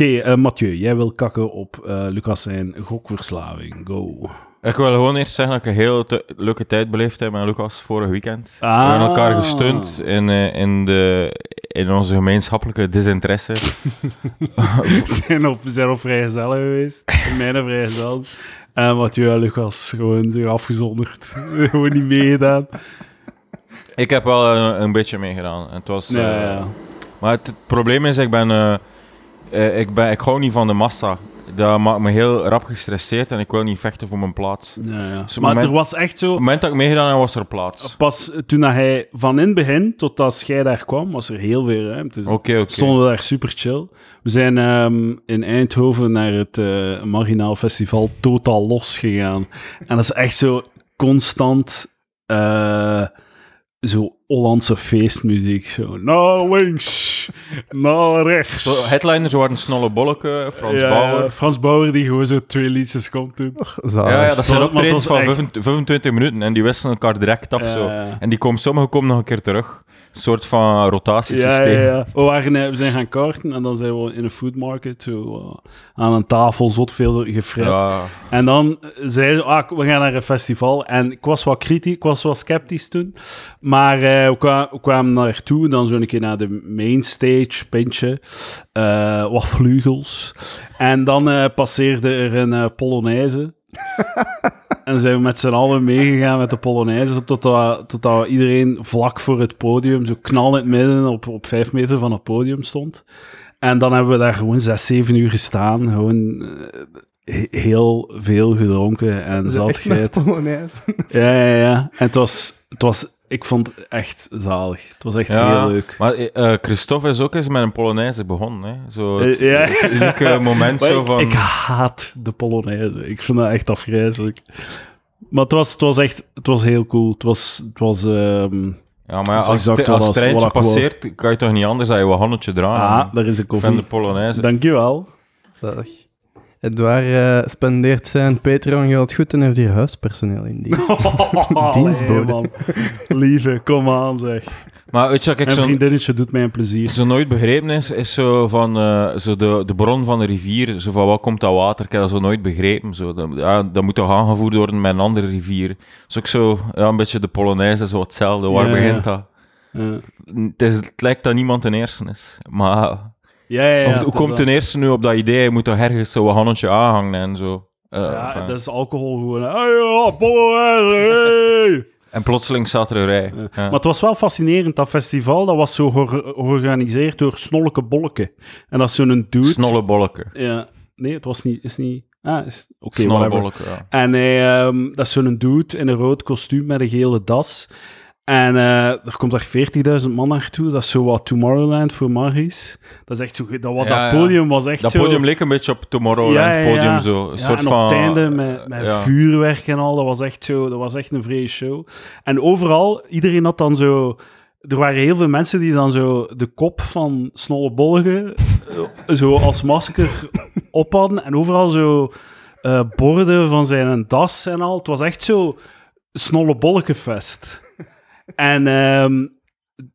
Oké, eh, Mathieu, jij wil kakken op eh, Lucas zijn gokverslaving. Go. Ik wil gewoon eerst zeggen dat ik een heel leuke tijd beleefd heb met Lucas vorig weekend. Ah. We hebben elkaar gesteund in, eh, in, de, in onze gemeenschappelijke desinteresse. We zijn op, zijn op vrijgezellen geweest. Mijn vrijgezel. En Mathieu en Lucas gewoon zich afgezonderd. gewoon niet meegedaan. ik heb wel een, een beetje meegedaan. En Het was, Ja, ja. Maar het, het probleem is, ik ben, eh, ik ben... Ik hou niet van de massa. Dat maakt me heel rap gestresseerd en ik wil niet vechten voor mijn plaats. Op ja, ja. Zo'n Maar moment- er was echt zo... het moment dat ik meegedaan heb, was er plaats. Pas toen hij van in het begin tot als jij daar kwam, was er heel veel ruimte. Oké, oké. Stonden we daar super chill. We zijn ehm, in Eindhoven naar het eh, Marginaal Festival totaal los gegaan. En dat is echt zo constant eh, zo Hollandse feestmuziek. Zo naar links, naar rechts. Zo, headliners waren Snolle Bolleke, Frans Ja, Bauer. Frans Bauer die gewoon zo twee liedjes komt doen. Ja, ja, dat zijn optredens van echt- 25 25 minuten en die wisselen elkaar direct af. Ja, zo. En die komen, sommigen komen nog een keer terug. Een soort van rotatiesysteem. ja, ja. We, waren, eh, we zijn gaan karten en dan zijn we in een food market zo, eh, aan een tafel zot veel gefret. Ja. En dan zeiden ze, ah, we gaan naar een festival. En ik was wat kritisch, ik was wat sceptisch toen. Maar eh, we, kwamen, we kwamen naartoe, dan zo een keer naar de mainstage, pintje, eh, wat vleugels. En dan eh, passeerde er een eh, Polonaise. en zijn we met z'n allen meegegaan met de Polonaise, totdat, totdat iedereen vlak voor het podium, zo knal in het midden, op, op vijf meter van het podium stond. En dan hebben we daar gewoon zes, zeven uur gestaan, gewoon... eh, he- heel veel gedronken en Polonaise. Ja, ja, ja. En het was, het was, ik vond het echt zalig. Het was echt Ja, heel leuk. Maar eh, Christophe is ook eens met een Polonaise begonnen. Hè. Zo het, Eh, ja. het unieke moment zo ik, van... ik haat de Polonaise. Ik vind dat echt afgrijzelijk. Maar het was, het was echt, het was heel cool. Het was, het was ehm, ja, maar ja, als, exact het- als treintje passeert, kan je toch niet anders dan je honnetje draaien. ah, daar is een ik vind koffie. de Polonaise... Dankjewel. Zalig. Edouard eh, spendeert zijn Patreon-geld goed en heeft hier huispersoneel in dienst. Dienstbode. Allee, man. Lieve, kom aan zeg. Maar weet je wat ik Mijn zo, vriendinnetje doet mij een plezier. zo nooit begrepen is? Is zo van eh, zo de, de bron van de rivier. Zo van wat komt dat water? Ik heb dat zo nooit begrepen. Zo. Dat, ja, dat moet toch aangevoerd worden met een andere rivier. Dus ook zo, ja, een beetje de Polonaise, zo hetzelfde. Waar Ja, begint ja. dat? Ja, Het, is, het lijkt dat niemand ten eerste is. Maar ja, ja. ja, of, hoe komt ten eerste nu op dat idee? Je moet toch ergens zo een hannetje aanhangen en zo. Eh, Ja, enfin. dat is alcohol gewoon. Hey. En plotseling staat er een rij. Ja. Ja. Maar het was wel fascinerend, dat festival. Dat was zo geor- georganiseerd door Snolleke Bolleke. En dat is zo'n dude... Snolle bolleke. Ja, nee, het was niet... Is niet ah, is, oké, Snolle bolleke, ja. En hij, ehm, dat is zo'n dude in een rood kostuum met een gele das. En eh, er komt daar 40.000 man naartoe. Dat is zo wat Tomorrowland voor Margie's. Dat is echt zo... Dat, wat, Ja, dat podium was echt Dat zo... podium leek een beetje op Tomorrowland Ja, podium zo. Een soort en van... op het einde met, met vuurwerk en al, dat was echt zo, dat was echt een vrije show. En overal, iedereen had dan zo... Er waren heel veel mensen die dan zo de kop van Snolle Bolge eh, zo als masker op hadden. En overal zo eh, borden van zijn das en al. Het was echt zo Snolle Bolgefest. En ehm,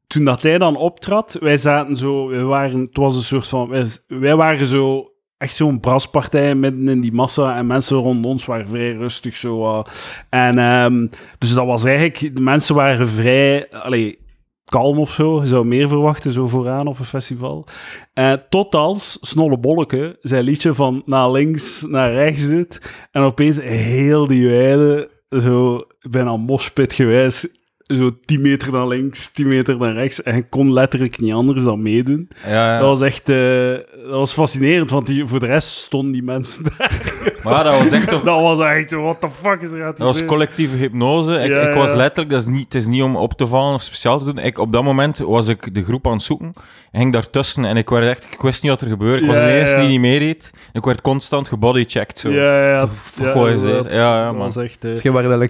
toen dat hij dan optrad, wij zaten zo... Wij waren, het was een soort van... Wij, waren zo echt zo'n braspartij midden in die massa en mensen rond ons waren vrij rustig zo. eh. en ehm, dus dat was eigenlijk, de mensen waren vrij, allee, kalm of zo. Je zou meer verwachten zo vooraan op een festival. Eh, tot als Snolle Bolleke zijn liedje van naar links naar rechts doet en opeens heel die weide zo bijna moshpit gewijs zo 10 meter naar links, 10 meter naar rechts en kon letterlijk niet anders dan meedoen. Ja, ja. Dat was echt eh, dat was fascinerend, want die, voor de rest stonden die mensen daar. Maar ja, dat was echt toch... Dat was echt zo, what the fuck is er aan het Dat was collectieve hypnose. Ik, Ja, ik was letterlijk, dat is niet, het is niet om op te vallen of speciaal te doen. Ik, op dat moment was ik de groep aan het zoeken en ging daartussen en ik, werd echt, ik wist niet wat er gebeurde. Ik was de eerste ja. die niet meedeed. Ik werd constant gebodychecked. Zo. Ja, ja. Fuck, ja, is dit? Ja, ja, dat man. was echt... eh,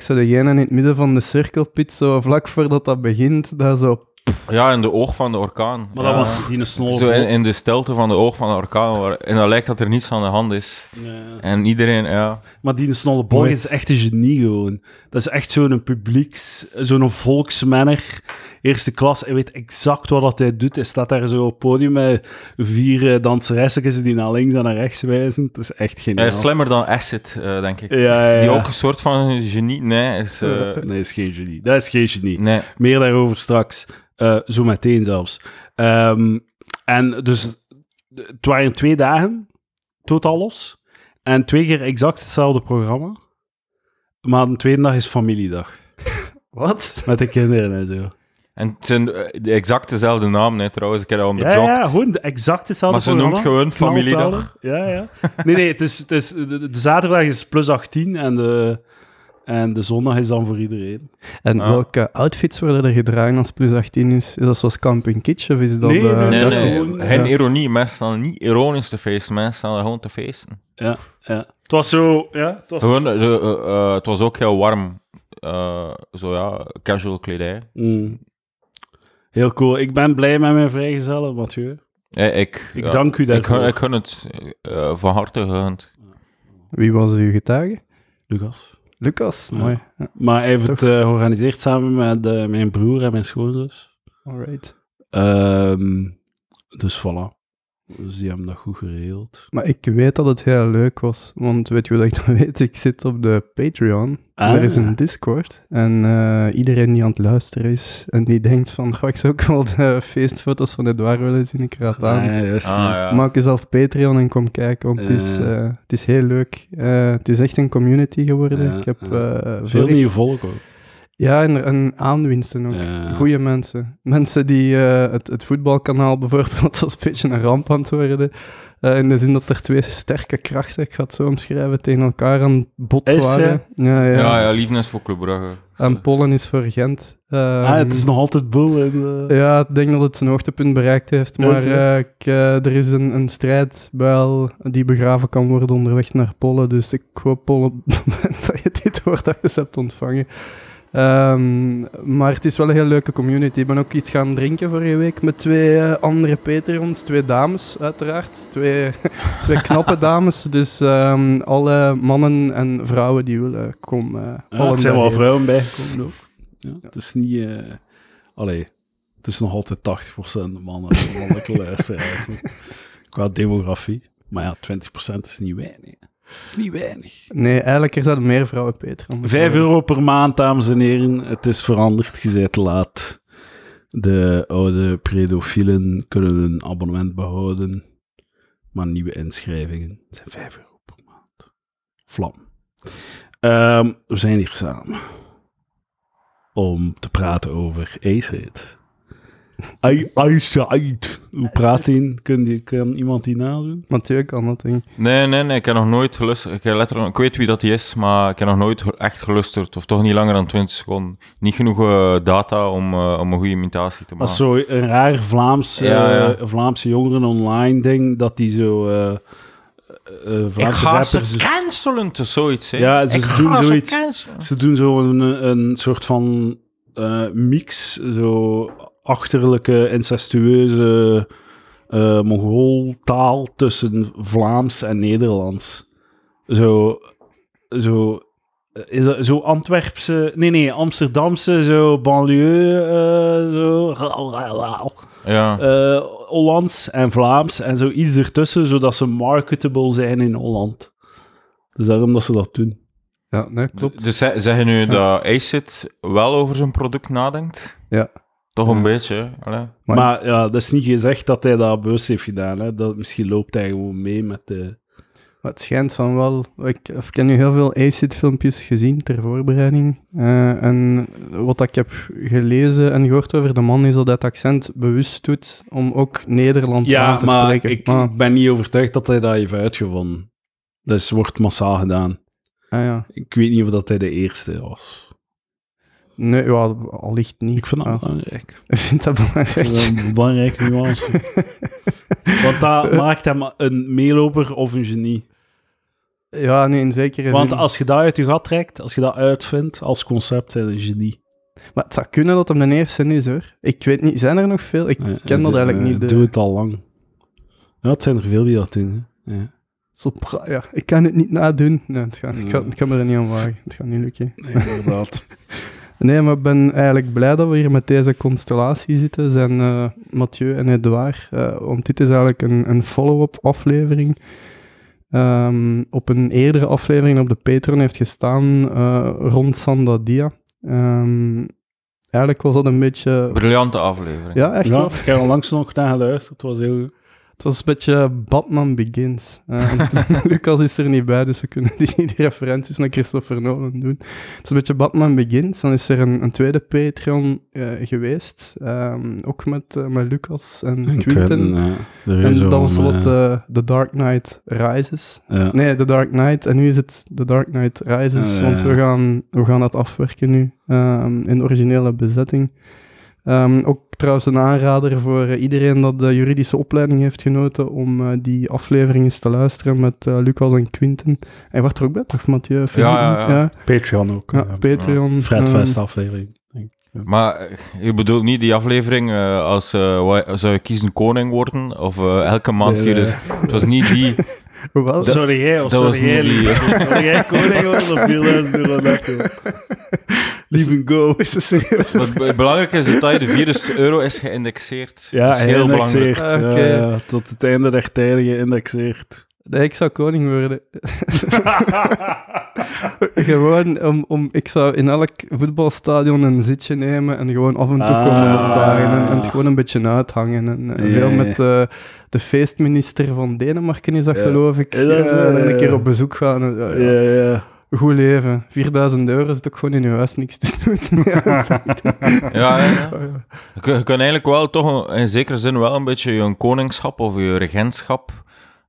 zo degene in het midden van de cirkelpit, zo vlak voordat dat begint, dat zo Ja, in de oog van de orkaan. Maar Ja. dat was die een snol. Zo in, in de stilte van de oog van de orkaan. Waar, en dan lijkt dat er niets aan de hand is. Ja. En iedereen, ja. Maar die snolle Mooi. is echt een genie gewoon. Dat is echt zo'n publieks, zo'n volksmanner, eerste klas. Hij weet exact wat dat hij doet. Hij staat daar zo op het podium met vier eh, danseresjes die naar links en naar rechts wijzen. Het is echt Hij geniaal. is slimmer dan Acid, eh, denk ik. Ja. Die ook een soort van genie... Nee, is... eh, Nee, is geen genie. Dat is geen genie. nee. Meer daarover straks. Eh, zo meteen zelfs. Ehm, en dus het waren twee dagen, totaal los. En twee keer exact hetzelfde programma. Maar de tweede dag is familiedag. Wat? Met de kinderen en zo. En het zijn eh, de exact dezelfde naam, nee, trouwens. Ik heb dat Ja, onderzocht. ja, gewoon de exact hetzelfde Maar ze noemt gewoon familiedag. Ja, ja. Nee, nee, het is, het is, de, de zaterdag is plus 18 en de, en de zondag is dan voor iedereen. En Ah. welke outfits worden er gedragen als plus 18 is? Is dat zoals Camping Kitsch of is dat... Nee, eh, nee, Nee, dat is zo- nee, geen ja. ironie. Mensen staan niet ironisch te feesten. Mensen staan er gewoon te feesten. Ja, ja. Het was zo... Ja, het was... Gewoon, eh, de, eh, het was ook heel warm. Eh, zo ja, casual kledij. Mm. Heel cool. Ik ben blij met mijn vrijgezellen, Mathieu. Ik, Ik ja, dank u ik, daarvoor. ik gun het eh, van harte gegund. Wie was uw getuige? Lucas. Lucas, mooi. Ja, Maar hij heeft het eh, georganiseerd samen met eh, mijn broer en mijn schoonzus. alright. Ehm, dus voilà. Dus die hebben dat goed geregeld. Maar ik weet dat het heel leuk was, want weet je dat ik dat weet? Ik zit op de Patreon. Ah. Er is een Discord. En eh, iedereen die aan het luisteren is en die denkt van, ga ik zou ook wel de feestfoto's van Edouard willen zien, ik raad aan. Ah, ja, Ah, ja. Maak jezelf Patreon en kom kijken, want het, is, eh, het is heel leuk. Eh, het is echt een community geworden. Ja, ik heb eh, Veel vorig- nieuw volk ook. Ja, en, en aanwinsten ook. Ja. Goeie mensen. Mensen die eh, het, het voetbalkanaal bijvoorbeeld een beetje een ramp aan het worden. Eh, in de zin dat er twee sterke krachten, ik ga het zo omschrijven, tegen elkaar aan het bot waren. Ja, ja. Ja, ja, liefdes voor Club Brugge. En Pollen is voor Gent. ah, Ehm, het is nog altijd boel. In, eh, Ja, ik denk dat het zijn hoogtepunt bereikt heeft. Ja, Maar eh, ik, er is een, een strijdbuil die begraven kan worden onderweg naar Pollen. Dus ik hoop, Pollen, op het moment dat je dit hoort, dat je ze hebt ontvangen. Ehm, maar het is wel een heel leuke community. Ik ben ook iets gaan drinken vorige week met twee eh, andere Patreons. Twee dames, uiteraard. Twee, twee knappe dames. Dus ehm, alle mannen en vrouwen die willen komen. Ja, allen het zijn wel vrouwen bijgekomen ook. Ja, Het is niet... eh allee, het is nog altijd 80% mannen en mannelijke luisteraars. Qua demografie. Maar ja, 20% is niet weinig. Het is niet weinig. Nee, eigenlijk er zijn meer vrouwen Patreon. 5 euro per maand, dames en heren. Het is veranderd. Je bent te laat. De oude predofielen kunnen een abonnement behouden. Maar nieuwe inschrijvingen zijn 5 euro per maand. Vlam. Ehm, we zijn hier samen om te praten over Aceid. Aceid. Hoe praat die? Kun die? Kan iemand die nadoen? Mathieu kan dat, denk ik. Nee, nee, nee. Ik heb nog nooit gelusterd. Ik, heb letterlijk, ik weet wie dat die is, maar ik heb nog nooit echt gelusterd. Of toch niet langer dan 20 seconden. Niet genoeg eh, data om, eh, om een goede imitatie te Dat is maken. zo een raar Vlaams, Ja, eh, ja. Vlaamse jongeren online ding, dat die zo eh eh, Ik ga ze rappers... cancelen, is zoiets. Hè. Ja, ze Ik doen ze zoiets. Ze doen zo een, een soort van eh, mix, zo achterlijke, incestueuze eh Mongooltaal tussen Vlaams en Nederlands. Zo, zo, is dat, zo Antwerpse, nee, nee, Amsterdamse, zo banlieue, eh, zo, Ja. eh, Hollands en Vlaams en zo iets ertussen, zodat ze marketable zijn in Holland. Dus daarom dat ze dat doen. Ja, nee, klopt. Dus zeg zeg je nu dat Acid wel over zijn product nadenkt? Ja. Toch Ja. een beetje, hè? Maar- Maar, ja, dat is niet gezegd dat hij dat bewust heeft gedaan. Hè. Dat, misschien loopt hij gewoon mee met de... Maar het schijnt van wel... Ik, ik heb nu heel veel ACID-filmpjes gezien ter voorbereiding. Eh, en wat ik heb gelezen en gehoord over de man is dat hij het accent bewust doet om ook Nederlands aan te spreken. ik Ah, ben niet overtuigd dat hij dat heeft uitgevonden. Dat is, wordt massaal gedaan. ah, ja. Ik weet niet of dat hij de eerste was. Nee, ja, allicht niet. Ik vind dat belangrijk. ik vind dat Ik belangrijk. dat een belangrijke nuance. Want dat maakt hem een meeloper of een genie. Ja, nee, in zekere Want zin. als je dat uit je gat trekt, als je dat uitvindt als concept, een genie. Maar het zou kunnen dat hem de eerste is, hoor. Ik weet niet, zijn er nog veel? Ik Ja, ken dat eh, eigenlijk eh, niet. de- Doe het al lang. Ja, het zijn er veel die dat doen. Hè. Ja. Zo, ja, ik kan het niet nadoen. Nee, het gaat, ik, ga, ik ga me er niet aan wagen. Het gaat niet lukken. Nee, inderdaad. Nee, maar ik ben eigenlijk blij dat we hier met deze constellatie zitten. Zijn eh, Mathieu en Edouard. eh, want dit is eigenlijk een, een follow-up aflevering. Ehm, op een eerdere aflevering op de Patreon heeft gestaan eh, rond Sandadia. Ehm eigenlijk was dat een beetje... Briljante aflevering. Ja, echt ja, wel. ik heb er langs nog naar geluisterd. Het was heel... Het was een beetje Batman Begins. Eh, Lucas is er niet bij, dus we kunnen die, die referenties naar Christopher Nolan doen. Het is een beetje Batman Begins. Dan is er een, een tweede Patreon eh, geweest, ehm, ook met, eh, met Lucas en Quinten. En dat was wat The Dark Knight Rises. ja. Nee, The Dark Knight. En nu is het The Dark Knight Rises, want we gaan, we gaan dat afwerken nu ehm, in de originele bezetting. Ehm, ook trouwens een aanrader voor eh, iedereen dat de juridische opleiding heeft genoten om eh, die aflevering eens te luisteren met eh, Lucas en Quinten. Hij wordt er ook bij, toch, Mathieu? ja, ja. Patreon ook. Ja, ja. Patreon. Fredfest aflevering. denk ik. Maar je bedoelt niet die aflevering eh, als zou je kiezen koning worden? Of elke maand Nee. Dus, het was niet die. hoewel, Sorry jij, of dat was sorry jij, die- Sorry jij koning worden of 4000 euro? Leave and go. is het serieus? Maar het be- belangrijke is dat je de 4000 euro is geïndexeerd. Ja, dat is heel belangrijk. Ja, ja, tot het einde der tijden geïndexeerd. Nee, ik zou koning worden. gewoon om, om... Ik zou in elk voetbalstadion een zitje nemen en gewoon af en toe Ah. komen opdagen en, en het gewoon een beetje uithangen. En, Ja, veel met eh, de feestminister van Denemarken is dat, geloof ik. En een keer op bezoek gaan. ja, ja. Goed leven. 4000 euro zit ook gewoon in je huis niks te doen. ja. Ja, ja, ja. Oh, ja. Je, kan eigenlijk wel toch een- in zekere zin wel een beetje je koningschap of je regentschap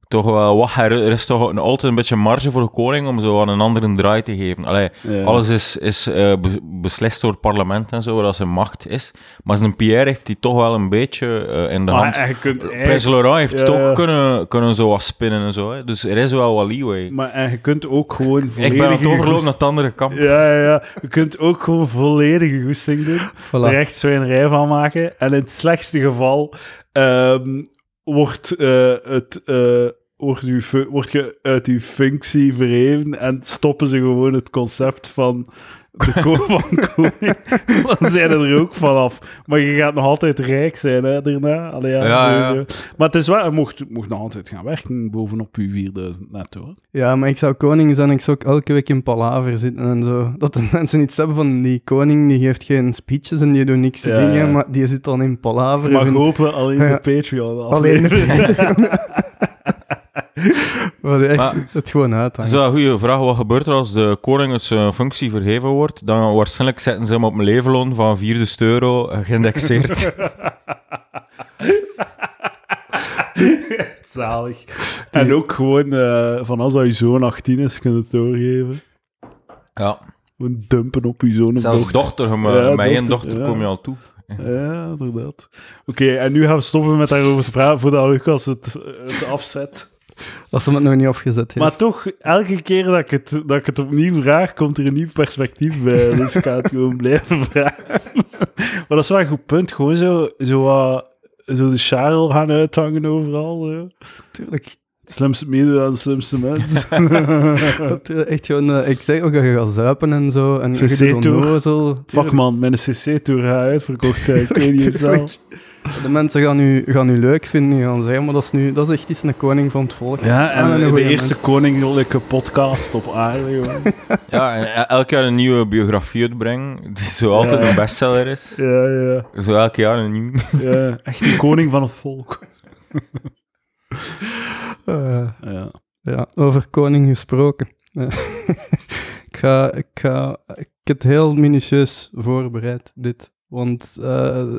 toch wel wat her- er is toch een, altijd een beetje marge voor de koning om zo aan een andere draai te geven. Allee, Ja. alles is, is eh, be- beslist door het parlement en zo, dat zijn macht is. Maar zijn Pierre heeft die toch wel een beetje eh, in de hand. Maar je kunt Prins eigenlijk... Laurent heeft Ja, toch kunnen, kunnen zo wat spinnen en zo. Hè. Dus er is wel wat leeway. Maar en je kunt ook gewoon Ik volledige... ben aan het overlopen naar het andere kant. Ja, ja, ja. Je kunt ook gewoon volledige goesting doen. Voilà. er echt zo een rij van maken. En in het slechtste geval ehm, wordt, eh, het, eh, wordt, fu- wordt je uit uw functie verheven en stoppen ze gewoon het concept van de ko van koning. Dan zijn er ook vanaf. Maar je gaat nog altijd rijk zijn hè, daarna. Allee, ja. Maar het is wel, je mocht, mocht nog altijd gaan werken bovenop uw 4000 netto. hoor. Ja, maar ik zou koning zijn en ik zou ook elke week in palaver zitten en zo. Dat de mensen iets hebben van die koning, die geeft geen speeches en die doet niks Ja, dingen, ja. maar die zit dan in palaver. Maar en- hopen alleen Ja. de Patreon. Alleen de. die echt Maar- het gewoon Dat uithangt. is een goede vraag. Wat gebeurt er als de koning uit zijn functie verheven wordt? Dan waarschijnlijk zetten ze hem op een levenloon van 4000 euro eh, geïndexeerd. Zalig. En ook gewoon eh, van als dat je zoon 18 is, kun je het doorgeven. ja. Gewoon dumpen op je zoon Zelfs dochter. dochter, Ja, met één dochter, dochter ja. kom je al toe. Ja, inderdaad. Oké, en nu gaan we stoppen met daarover te praten voordat Lucas het, het afzet. Als ze het nog niet afgezet heeft. Maar toch, elke keer dat ik, het, dat ik het opnieuw vraag, komt er een nieuw perspectief bij. Dus ik ga het gewoon blijven vragen. Maar dat is wel een goed punt. Gewoon zo, zo, de Charles gaan uithangen overal. Tuurlijk. Het slimste mede aan de slimste mens. Eh, echt gewoon, eh, ik zeg ook dat je gaat zuipen en zo. En je CC doet tour. onnozel. Fuck man, mijn CC-tour gaat uitverkocht. hè. Ik weet niet zelf. De mensen gaan u, gaan u leuk vinden, die gaan zeggen, maar dat is, nu, dat is echt iets een koning van het volk. Ja, Ah, en een de eerste mens. koninklijke podcast op aarde. Ja, en e- elk jaar een nieuwe biografie uitbrengen, die zo altijd Ja. een bestseller is. Ja, ja, Zo elk jaar een nieuw. ja. Echt een koning van het volk. Eh, Ja. Ja, over koning gesproken. Ik, ga, ik, ga, ik heb het heel minutieus voorbereid, dit. Want eh,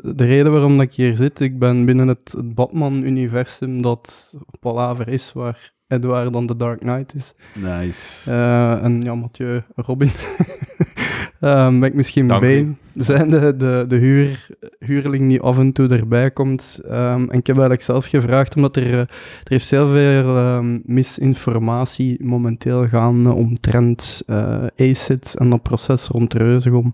de reden waarom dat ik hier zit, ik ben binnen het, het Batman-universum dat Palaver is, waar Edouard dan de Dark Knight is. Nice. Eh, en ja, Mathieu Robin. Ben ik misschien Dank u. Bane. Zijn de, de, de huur, huurling die af en toe erbij komt. Ehm, en ik heb eigenlijk zelf gevraagd, omdat er, er is heel veel ehm, misinformatie momenteel gaande omtrent eh ACID en dat proces rond Reuzegom.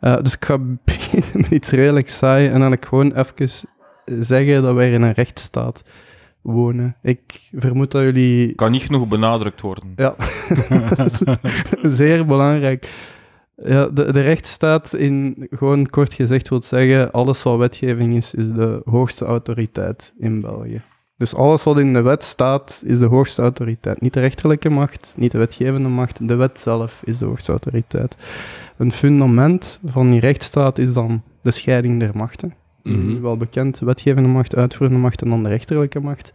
Eh, dus ik ga beginnen met iets redelijk saai en dan ik gewoon even zeggen dat wij in een rechtsstaat wonen. Ik vermoed dat jullie... Kan niet genoeg benadrukt worden. Ja, zeer belangrijk. Ja, de, de rechtsstaat, in, gewoon kort gezegd, wil zeggen, alles wat wetgeving is, is de hoogste autoriteit in België. Dus alles wat in de wet staat, is de hoogste autoriteit. Niet de rechterlijke macht, niet de wetgevende macht, de wet zelf is de hoogste autoriteit. Een fundament van die rechtsstaat is dan de scheiding der machten. Mhm. Wel bekend, wetgevende macht, uitvoerende macht en dan de rechterlijke macht.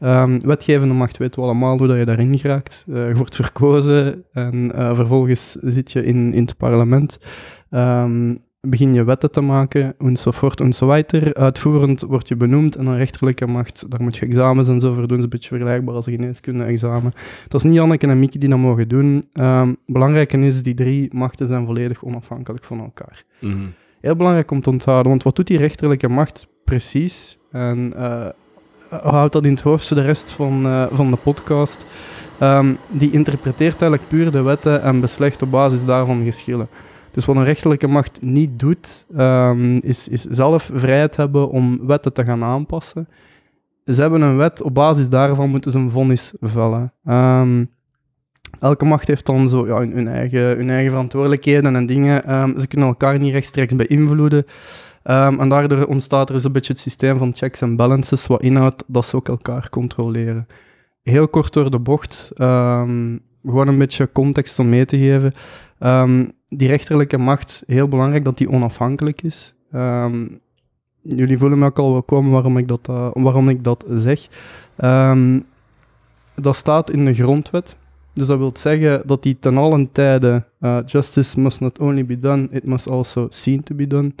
Ehm, wetgevende macht weten we allemaal hoe dat je daarin geraakt. Eh, je wordt verkozen en eh, vervolgens zit je in, in het parlement. Ehm, begin je wetten te maken, enzovoort enzoweiter. Uitvoerend word je benoemd en dan rechterlijke macht, daar moet je examens en zo voor doen. Dat is een beetje vergelijkbaar als een geneeskunde-examen. Dat is niet Anneke en Mieke die dat mogen doen. Ehm belangrijke is, die drie machten zijn volledig onafhankelijk van elkaar. Mhm. Heel belangrijk om te onthouden, want wat doet die rechterlijke macht precies? En eh houd dat in het hoofd voor de rest van, eh, van de podcast. Ehm, die interpreteert eigenlijk puur de wetten en beslecht op basis daarvan geschillen. Dus wat een rechterlijke macht niet doet, ehm, is, is zelf vrijheid hebben om wetten te gaan aanpassen. Ze hebben een wet, op basis daarvan moeten ze een vonnis vellen. Ehm, elke macht heeft dan zo ja, hun, eigen, hun eigen verantwoordelijkheden en dingen. Ehm, ze kunnen elkaar niet rechtstreeks beïnvloeden. Ehm, en daardoor ontstaat er dus een beetje het systeem van checks en balances, wat inhoudt dat ze ook elkaar controleren. Heel kort door de bocht, gewoon een beetje context om mee te geven. Die rechterlijke macht, heel belangrijk dat die onafhankelijk is. Ehm, jullie voelen me ook al wel komen waarom ik dat, eh, waarom ik dat zeg. Ehm, dat staat in de grondwet. Dus dat wil zeggen dat die ten allen tijde eh, justice must not only be done, it must also seen to be done.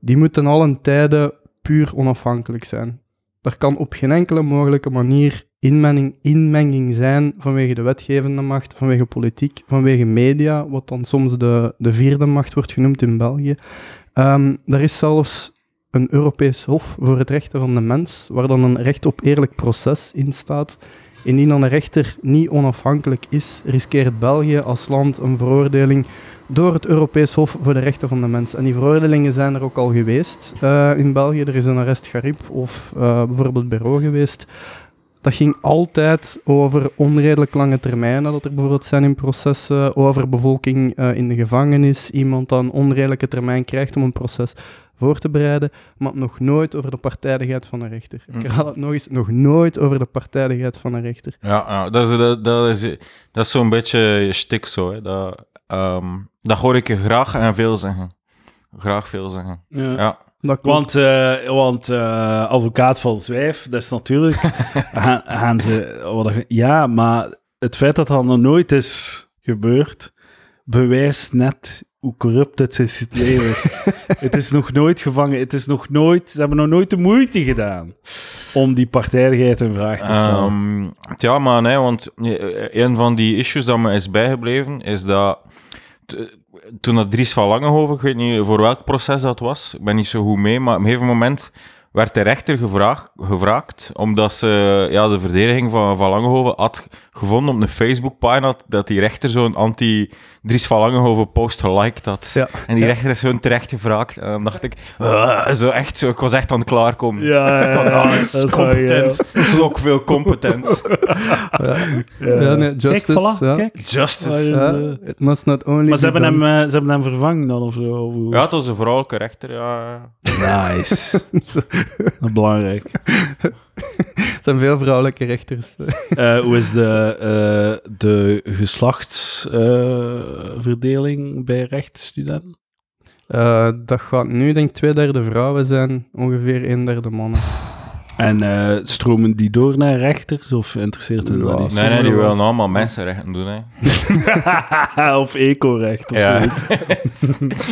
Die moet ten allen tijde puur onafhankelijk zijn. Er kan op geen enkele mogelijke manier inmenging, inmenging zijn vanwege de wetgevende macht, vanwege politiek, vanwege media, wat dan soms de, de vierde macht wordt genoemd in België. Ehm, er is zelfs een Europees Hof voor het rechten van de mens, waar dan een recht op eerlijk proces in staat. Indien dan een rechter niet onafhankelijk is, riskeert België als land een veroordeling door het Europees Hof voor de Rechten van de Mens. En die veroordelingen zijn er ook al geweest eh, in België. Er is een arrest Garib of eh, bijvoorbeeld Bureau geweest. Dat ging altijd over onredelijk lange termijnen dat er bijvoorbeeld zijn in processen, over bevolking eh, in de gevangenis, iemand dat een onredelijke termijn krijgt om een proces voor te bereiden, maar nog nooit over de partijdigheid van een rechter. Ik Mm. herhaal het nog eens, nog nooit over de partijdigheid van een rechter. Ja, ja dat is, dat, dat is, dat is zo'n beetje je stik zo. Hè. Dat, ehm, dat hoor ik je graag en veel zeggen. Graag veel zeggen. Ja. Ja. Want, eh, want eh, advocaat van het wijf, dat is natuurlijk... gaan, ze... ja, maar het feit dat dat nog nooit is gebeurd, bewijst net hoe corrupt het systeem is. het is nog nooit gevangen. Het is nog nooit... Ze hebben nog nooit de moeite gedaan om die partijdigheid in vraag te stellen. Ehm, ja, maar nee, want eh, een van die issues dat me is bijgebleven, is dat toen dat Dries van Langenhoven, ik weet niet voor welk proces dat was, ik ben niet zo goed mee, maar op een gegeven moment werd de rechter gevraagd, gevraagd omdat ze ja, de verdediging van, van Langenhoven had gevonden op een Facebookpagina dat die rechter zo'n anti-Dries van Langenhoven post geliked had. Ja. En die rechter is gewoon terecht gevraagd. En dan dacht ik, "Ah," zo echt zo, ik was echt aan het klaarkomen. Ja, ja, ja, ah, het is dat is competent. Het ook veel competent. Ja, nee, justice, Kijk, voilà, ja. kijk. Justice. Ja, it must not only Maar ze be hebben, hem, eh, ze hebben hem vervangen dan of zo? of? Ja, het was een vrouwelijke rechter, ja. Nice. Belangrijk. Het zijn veel vrouwelijke rechters. Eh, hoe is de, eh, de geslachtsverdeling bij rechtsstudenten? Eh, dat gaat nu, denk ik, twee derde vrouwen zijn, ongeveer een derde mannen. En eh, stromen die door naar rechters of interesseert hun dat Ja, niet? Nee, nee, die wel. willen allemaal mensenrechten doen, hè. of eco-recht of Ja. zoiets.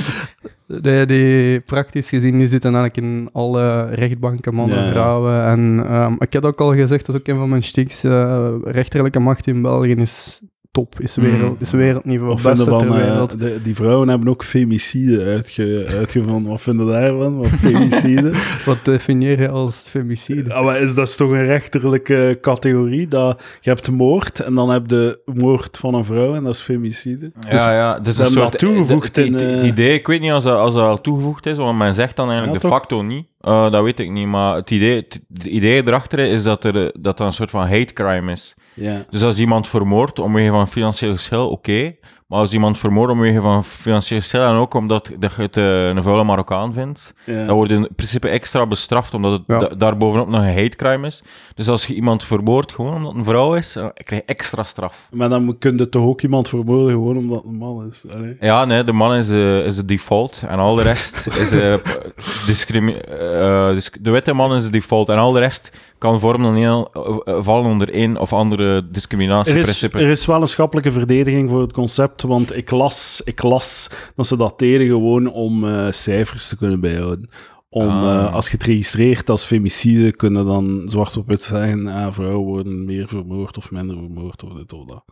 Die, die, praktisch gezien, die zitten eigenlijk in alle rechtbanken, mannen, Ja, ja. vrouwen. En ehm, ik heb ook al gezegd, dat is ook een van mijn stiks, eh, rechterlijke macht in België is top, is, wereld, Mm. is wereldniveau, Of beste vinden ter van, eh, wereld. de- die vrouwen hebben ook femicide uitge, uitgevonden. Wat vinden daarvan? Wat femicide? Wat definieer je als femicide? Ah, maar is dat is toch een rechterlijke categorie? Dat, je hebt moord en dan heb je moord van een vrouw en dat is femicide. Ja, ja. Dus een soort, dat toegevoegd in, het- het eh, idee, ik weet niet als dat, als dat al toegevoegd is, want men zegt dan eigenlijk Ja, de toch? facto niet. Eh, dat weet ik niet, maar het idee, het, idee erachter is dat er dat er een soort van hate crime is. Ja. Dus als iemand vermoordt omwege van financieel geschil, oké. Maar als iemand vermoordt omwege van financieel geschil en ook omdat dat je het eh, een vuile Marokkaan vindt, Ja. dan wordt in principe extra bestraft omdat het Ja. da- daarbovenop nog een hate crime is. Dus als je iemand vermoordt gewoon omdat het een vrouw is, dan krijg je extra straf. Maar dan kun je toch ook iemand vermoorden gewoon omdat het een man is. Allee. Ja, nee, de man is de, is de default en al de rest is eh, discrimi- eh, dis- de witte man is de default en al de rest kan vormen heel, eh, vallen onder één of andere Er is, discriminatieprincipe. er is wel een schappelijke verdediging voor het concept, want ik las, ik las dat ze dat deden gewoon om eh, cijfers te kunnen bijhouden. Om, Ah. eh, als je het registreert als femicide, kunnen dan zwart op wit zeggen, ah, vrouwen worden meer vermoord of minder vermoord of dit of dat.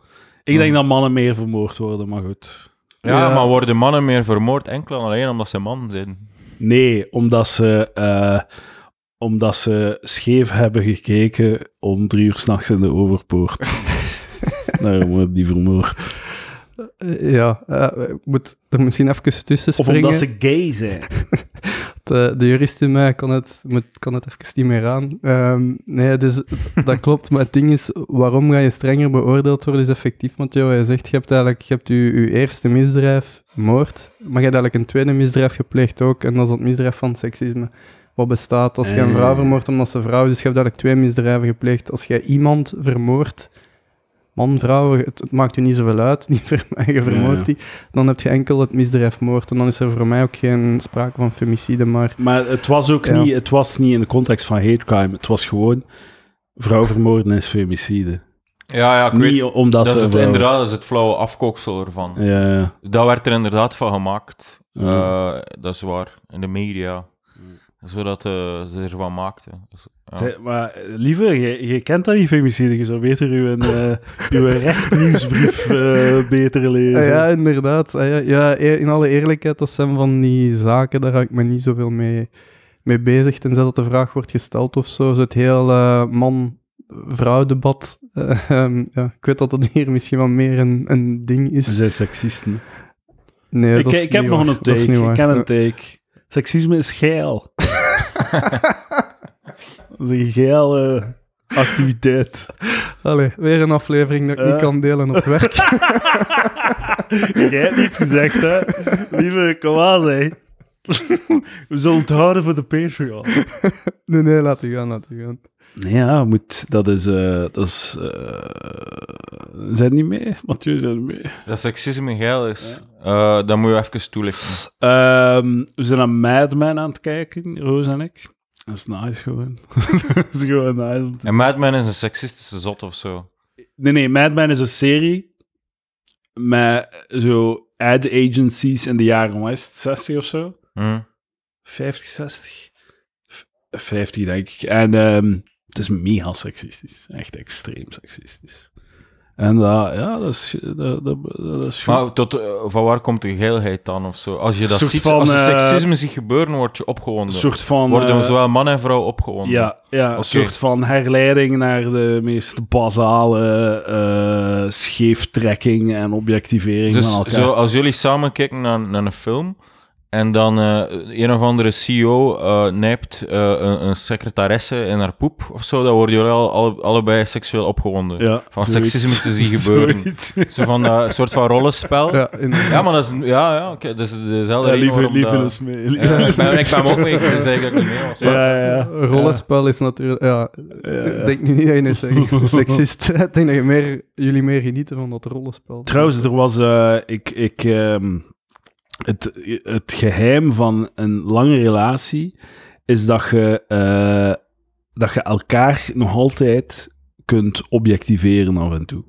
Ik denk dat mannen meer vermoord worden, maar goed. Ja, Ja. maar worden mannen meer vermoord enkel en alleen omdat ze man zijn? Nee, omdat ze, eh, omdat ze scheef hebben gekeken om drie uur s'nachts in de overpoort. Daarom worden die vermoord. Eh, ja, eh, ik moet er misschien even tussen Of springen. omdat ze gay zijn. De, de jurist in mij kan het, moet, kan het even niet meer aan. Ehm, nee, dus dat klopt. Maar het ding is, waarom ga je strenger beoordeeld worden, is effectief. Want joh, je zegt, je hebt eigenlijk je, hebt je, je eerste misdrijf, moord, maar je hebt eigenlijk een tweede misdrijf gepleegd ook. En dat is het misdrijf van seksisme. Wat bestaat als je een vrouw Eh. vermoordt omdat ze vrouw is. Dus je hebt eigenlijk twee misdrijven gepleegd. Als jij iemand vermoordt, man, vrouw, het, het maakt u niet zoveel uit. Niet voor mij, je vermoordt Ja. die. Dan heb je enkel het misdrijf moord. En dan is er voor mij ook geen sprake van femicide, maar... Maar het was ook Ja. niet, het was niet in de context van hate crime. Het was gewoon vrouw vermoorden is femicide. Ja, ja, ik weet... niet omdat Dat ze is het, inderdaad dat is het flauwe afkooksel ervan. Ja, ja. Dat werd er inderdaad van gemaakt. Ja. Eh, dat is waar. In de media. Zodat eh, ze ervan maakten. Dus, ja. Zij- maar eh, lieve, je, je kent dat niet femicide. Je zou beter uw, eh uw rechtnieuwsbrief eh, beter lezen. Ah, ja, inderdaad. Ah, ja, ja, in alle eerlijkheid, dat zijn van die zaken, daar ga ik me niet zoveel mee, mee bezig, tenzij dat de vraag wordt gesteld of zo. Het hele man-vrouw debat. Eh, ehm, ja, ik weet dat dat hier misschien wel meer een, een ding Ze is. zijn seksisten. Nee, ik dat is ik heb nog waar. een take. Ik ken een take. Seksisme is geil. dat is een geile activiteit. Allee, weer een aflevering dat ik niet kan delen op het werk. Jij hebt niets gezegd, hè? Lieve, kom aan, zeg. We zullen het houden voor de Patreon. nee, nee, laat u gaan, laat u gaan. Ja, moet, dat is... eh dat is eh, zijn niet mee? Mathieu, zijn niet mee? Dat seksisme geil is. Eh, dat moet je even toelichten. Ehm, we zijn naar Mad Men aan het kijken, Roos en ik. Dat is nice gewoon. dat is gewoon nice. En Mad Men is een seksistische zot of zo. Nee, nee, Mad Men is een serie met zo ad agencies in de jaren West, 60 of zo. Hm? 50, 60? F- 50, denk ik. En ehm, het is mega seksistisch. Echt extreem seksistisch. En dat, ja, dat is, dat, dat, dat is goed. Maar tot, eh, van waar komt de geilheid dan of zo? Als je dat Soort ziet, van, als je eh, seksisme ziet gebeuren, word je opgewonden. soort van... Worden eh, zowel man en vrouw opgewonden. Ja, ja een soort van herleiding naar de meest basale scheeftrekking en objectivering van Dus elkaar. zo, als jullie samen kijken naar, naar een film en dan eh, een of andere CEO eh nijpt eh, een, een secretaresse in haar poep of zo, dan worden jullie al, alle- allebei seksueel opgewonden. ja, van zoiets. seksisme te zien gebeuren. Zo van dat een soort van rollenspel. Ja, maar dat is... Ja, ja, oké. dat is dezelfde Ja, reden lieve, waarom lieve dat- is mee. Ja, ik, ben, ik ben ook mee. Ik zei dat ik niet mee was. Ja, ja, rollenspel is natuurlijk... Ja, ik denk nu niet dat je een sek- seksist Ik denk dat je meer, jullie meer genieten van dat rollenspel. Trouwens, er was... eh, ik, ik, ehm, het, het geheim van een lange relatie is dat je, eh, dat je elkaar nog altijd kunt objectiveren af en toe.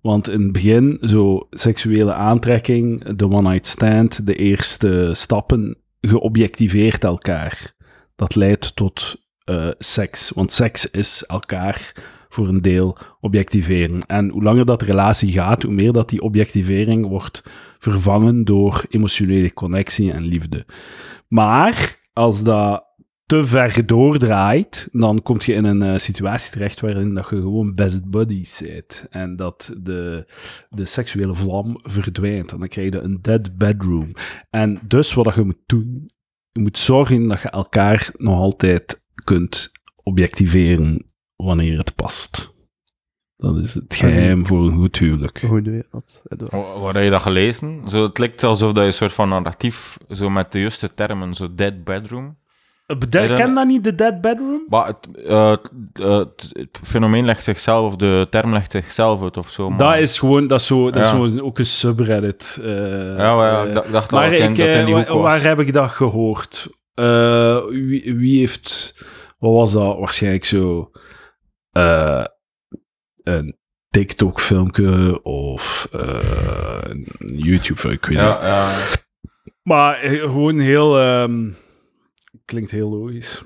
Want in het begin, zo seksuele aantrekking, de one-night stand, de eerste stappen, geobjectiveerd elkaar. Dat leidt tot eh, seks. Want seks is elkaar voor een deel objectiveren. En hoe langer dat relatie gaat, hoe meer dat die objectivering wordt vervangen door emotionele connectie en liefde. Maar als dat te ver doordraait, dan kom je in een eh, situatie terecht waarin dat je gewoon best buddies bent. En dat de, de seksuele vlam verdwijnt. En dan krijg je een dead bedroom. En dus wat je moet doen, je moet zorgen dat je elkaar nog altijd kunt objectiveren wanneer het past. Dat is het geheim voor een goed huwelijk. Hoe doe je dat? Waar heb je dat gelezen? Zo, het lijkt alsof dat je een soort van narratief, zo met de juiste termen, zo dead bedroom. Bede- Ken dat niet, de dead bedroom? Maar het, eh, het, eh, het- het fenomeen legt zichzelf, of de term legt zichzelf uit of zo. Maar, Dat is gewoon, dat is zo, dat is zo ook een subreddit. eh, Ja, maar ja, eh, ik dacht- maar al dat in- ik, dat in die eh, hoek wa- was. waar heb ik dat gehoord? Eh, wie, wie heeft, wat was dat? Waarschijnlijk zo eh, een TikTok-filmpje of eh, een YouTube, ik weet niet. Ja, ja. Maar eh, gewoon heel, ehm, klinkt heel logisch.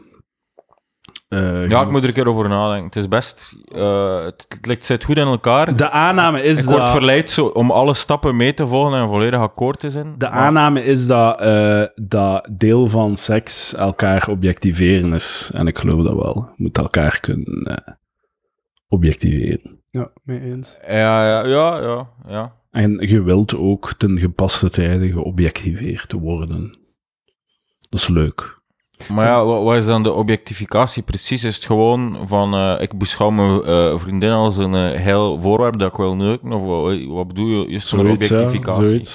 Eh, ja, ik moet er een keer over nadenken. Het is best... eh, het, het lijkt zit goed in elkaar. De aanname is ik dat... word verleid zo, om alle stappen mee te volgen en volledig akkoord te zijn. De Maar- aanname is dat eh, dat deel van seks elkaar objectiveren is. En ik geloof dat wel. Je moet elkaar kunnen eh, objectiveren. Ja, mee eens. Ja, ja, ja, ja. ja. En je wilt ook ten gepaste tijde geobjectiveerd worden. Dat is leuk. Maar ja, wat, wat is dan de objectificatie precies? Is het gewoon van, eh, ik beschouw mijn eh, vriendin als een eh, heel voorwerp dat ik wil neuken? Of wat, wat bedoel je Zoiets, ja, objectificatie?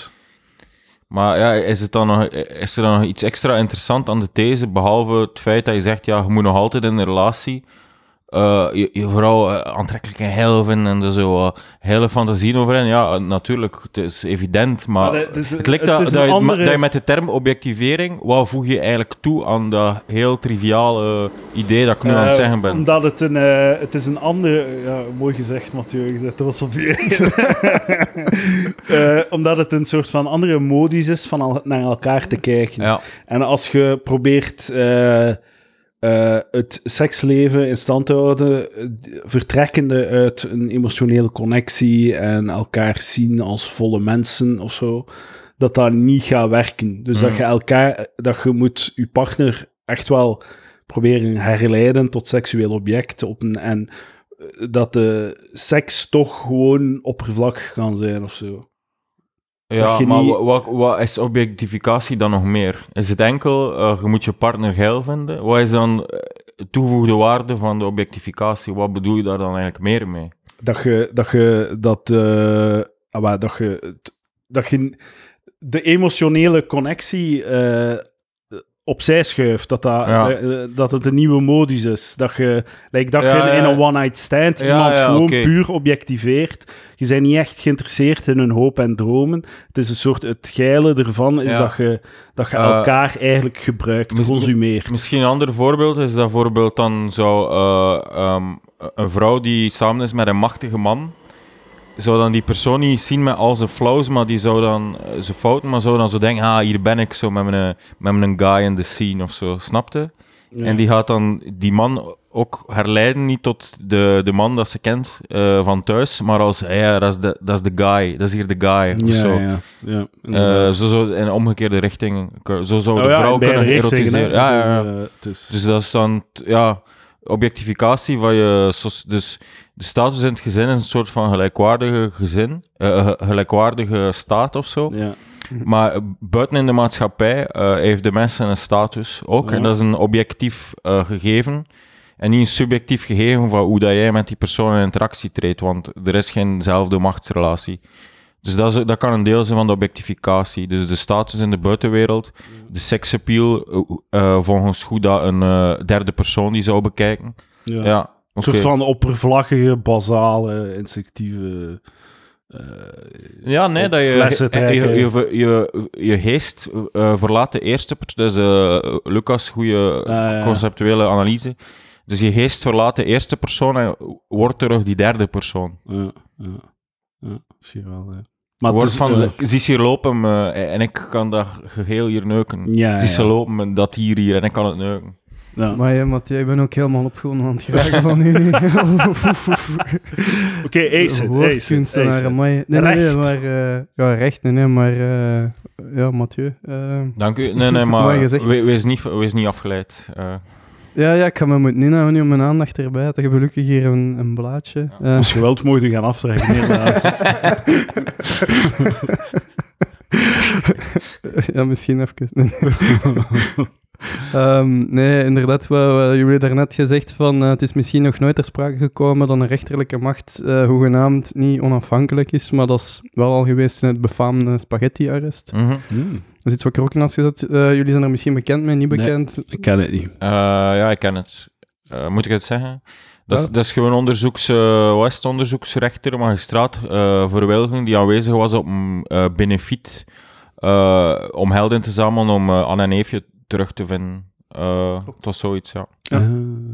Maar ja, is, het dan nog, is er dan nog iets extra interessant aan de these, behalve het feit dat je zegt, ja, je moet nog altijd in een relatie eh, je, je vrouw eh, aantrekkelijk en heel vinden en er zo eh, hele fantasieën over in? Ja, natuurlijk, het is evident, maar... Maar het is- het lijkt dat, dat, je, andere- dat je met de term objectivering, wat voeg je eigenlijk toe aan dat heel triviale idee dat ik nu aan het zeggen ben? Omdat het een, het is een andere... Ja, mooi gezegd, Mathieu. Bent trots op je. Omdat het een soort van andere modus is van al- naar elkaar te kijken. Ja, En als je probeert eh, het seksleven in stand te houden, eh, vertrekkende uit een emotionele connectie en elkaar zien als volle mensen of zo, dat dat niet gaat werken. Dus dat Mhm. je elkaar, dat je moet je partner echt wel proberen herleiden tot seksueel object op een, en eh, dat de seks toch gewoon oppervlakkig kan zijn of zo. Ja maar niet- wat, wat is objectificatie dan nog meer? Is het enkel, eh, je moet je partner geil vinden? Wat is dan eh, de toegevoegde waarde van de objectificatie? Wat bedoel je daar dan eigenlijk meer mee? dat je dat je dat maar dat je dat je de emotionele connectie opzij schuift dat dat, Ja. eh, dat het een nieuwe modus is. Dat je like, dat Ja, je in ja. een one night stand iemand gewoon puur objectiveert. Je bent niet echt geïnteresseerd in hun hoop en dromen. Het is een soort het geile ervan is dat je dat je Eh, elkaar eigenlijk gebruikt mis- consumeert. Misschien een ander voorbeeld is dat bijvoorbeeld dan zou eh, ehm, een vrouw die samen is met een machtige man, zou dan die persoon niet zien met al zijn flaws, maar die zou dan eh, zijn fouten, maar zou dan zo denken, ah, hier ben ik zo met mijn, met mijn guy in the scene of zo, snapte? Ja. En die gaat dan die man ook herleiden, niet tot de, de man dat ze kent eh, van thuis, maar als, ja, dat is de, dat is de guy, dat is hier de guy, of ja, zo. ja, ja, Eh, zo zou in omgekeerde richting, zo zou Oh de vrouw kunnen erotiseren. Ja, ja, ja. Dus, Dus dat is dan, ja, objectificatie van je... Dus de status in het gezin is een soort van gelijkwaardige gezin, eh, ge- gelijkwaardige staat of zo. ja. Maar eh, buiten in de maatschappij eh, heeft de mensen een status ook. Ja. En dat is een objectief eh, gegeven. En niet een subjectief gegeven van hoe dat jij met die persoon in interactie treedt. Want er is geenzelfde machtsrelatie. Dus dat, is, dat kan een deel zijn van de objectificatie. Dus de status in de buitenwereld, de seksappeal, eh, eh, volgens hoe dat een eh, derde persoon die zou bekijken. ja. Ja, Een soort van oppervlakkige, basale, instinctieve... Ja, nee, dat je, je, je, je, je geest verlaat de eerste persoon. Dus eh, Lucas, goede Ah, ja. conceptuele analyse. Dus je geest verlaat de eerste persoon en wordt terug die derde persoon. Ja, ja, ja, zie je wel. hè. Maar wordt het is, van, eh, zie ze hier lopen eh, en ik kan dat geheel hier neuken. ja, zie ze ja. lopen en dat hier hier en ik kan het neuken. Ja. Maar ja, Mathieu, ik ben ook helemaal opgewonden aan het geraken van u. Oké, ace it, ace it, Woordkunstenaar, ace it. amai. Nee, nee, nee, maar... eh, ja, recht, nee, nee, maar... eh, ja, Mathieu. eh, Dank u. Nee, nee, maar wees niet, wees niet afgeleid. Ja, ja, ik ga me moeten inhouden nu om mijn aandacht erbij. Dat je gelukkig hier een, een blaadje. Ja. Eh, Als je wilt, mogen gaan aftrekken. inderdaad. ja, misschien even. Nee. Ehm, nee, inderdaad, wat, wat jullie daarnet gezegd van eh, het is misschien nog nooit ter sprake gekomen dat een rechterlijke macht eh, hoegenaamd niet onafhankelijk is, maar dat is wel al geweest in het befaamde spaghetti-arrest. Hmm, Dat is iets wat in had gezet. Eh, jullie zijn er misschien bekend mee, niet Nee. bekend. ik ken het niet. Eh, ja, ik ken het. Eh, moet ik het zeggen? Dat is, Ja. dat is gewoon onderzoeks, uh, wat is het, onderzoeksrechter, magistraat uh, voor Wilgen, die aanwezig was op een uh, benefiet uh, om geld in te zamelen om uh, Anne en Eefje terug te vinden. Uh, het was zoiets, ja. Ja. Ah.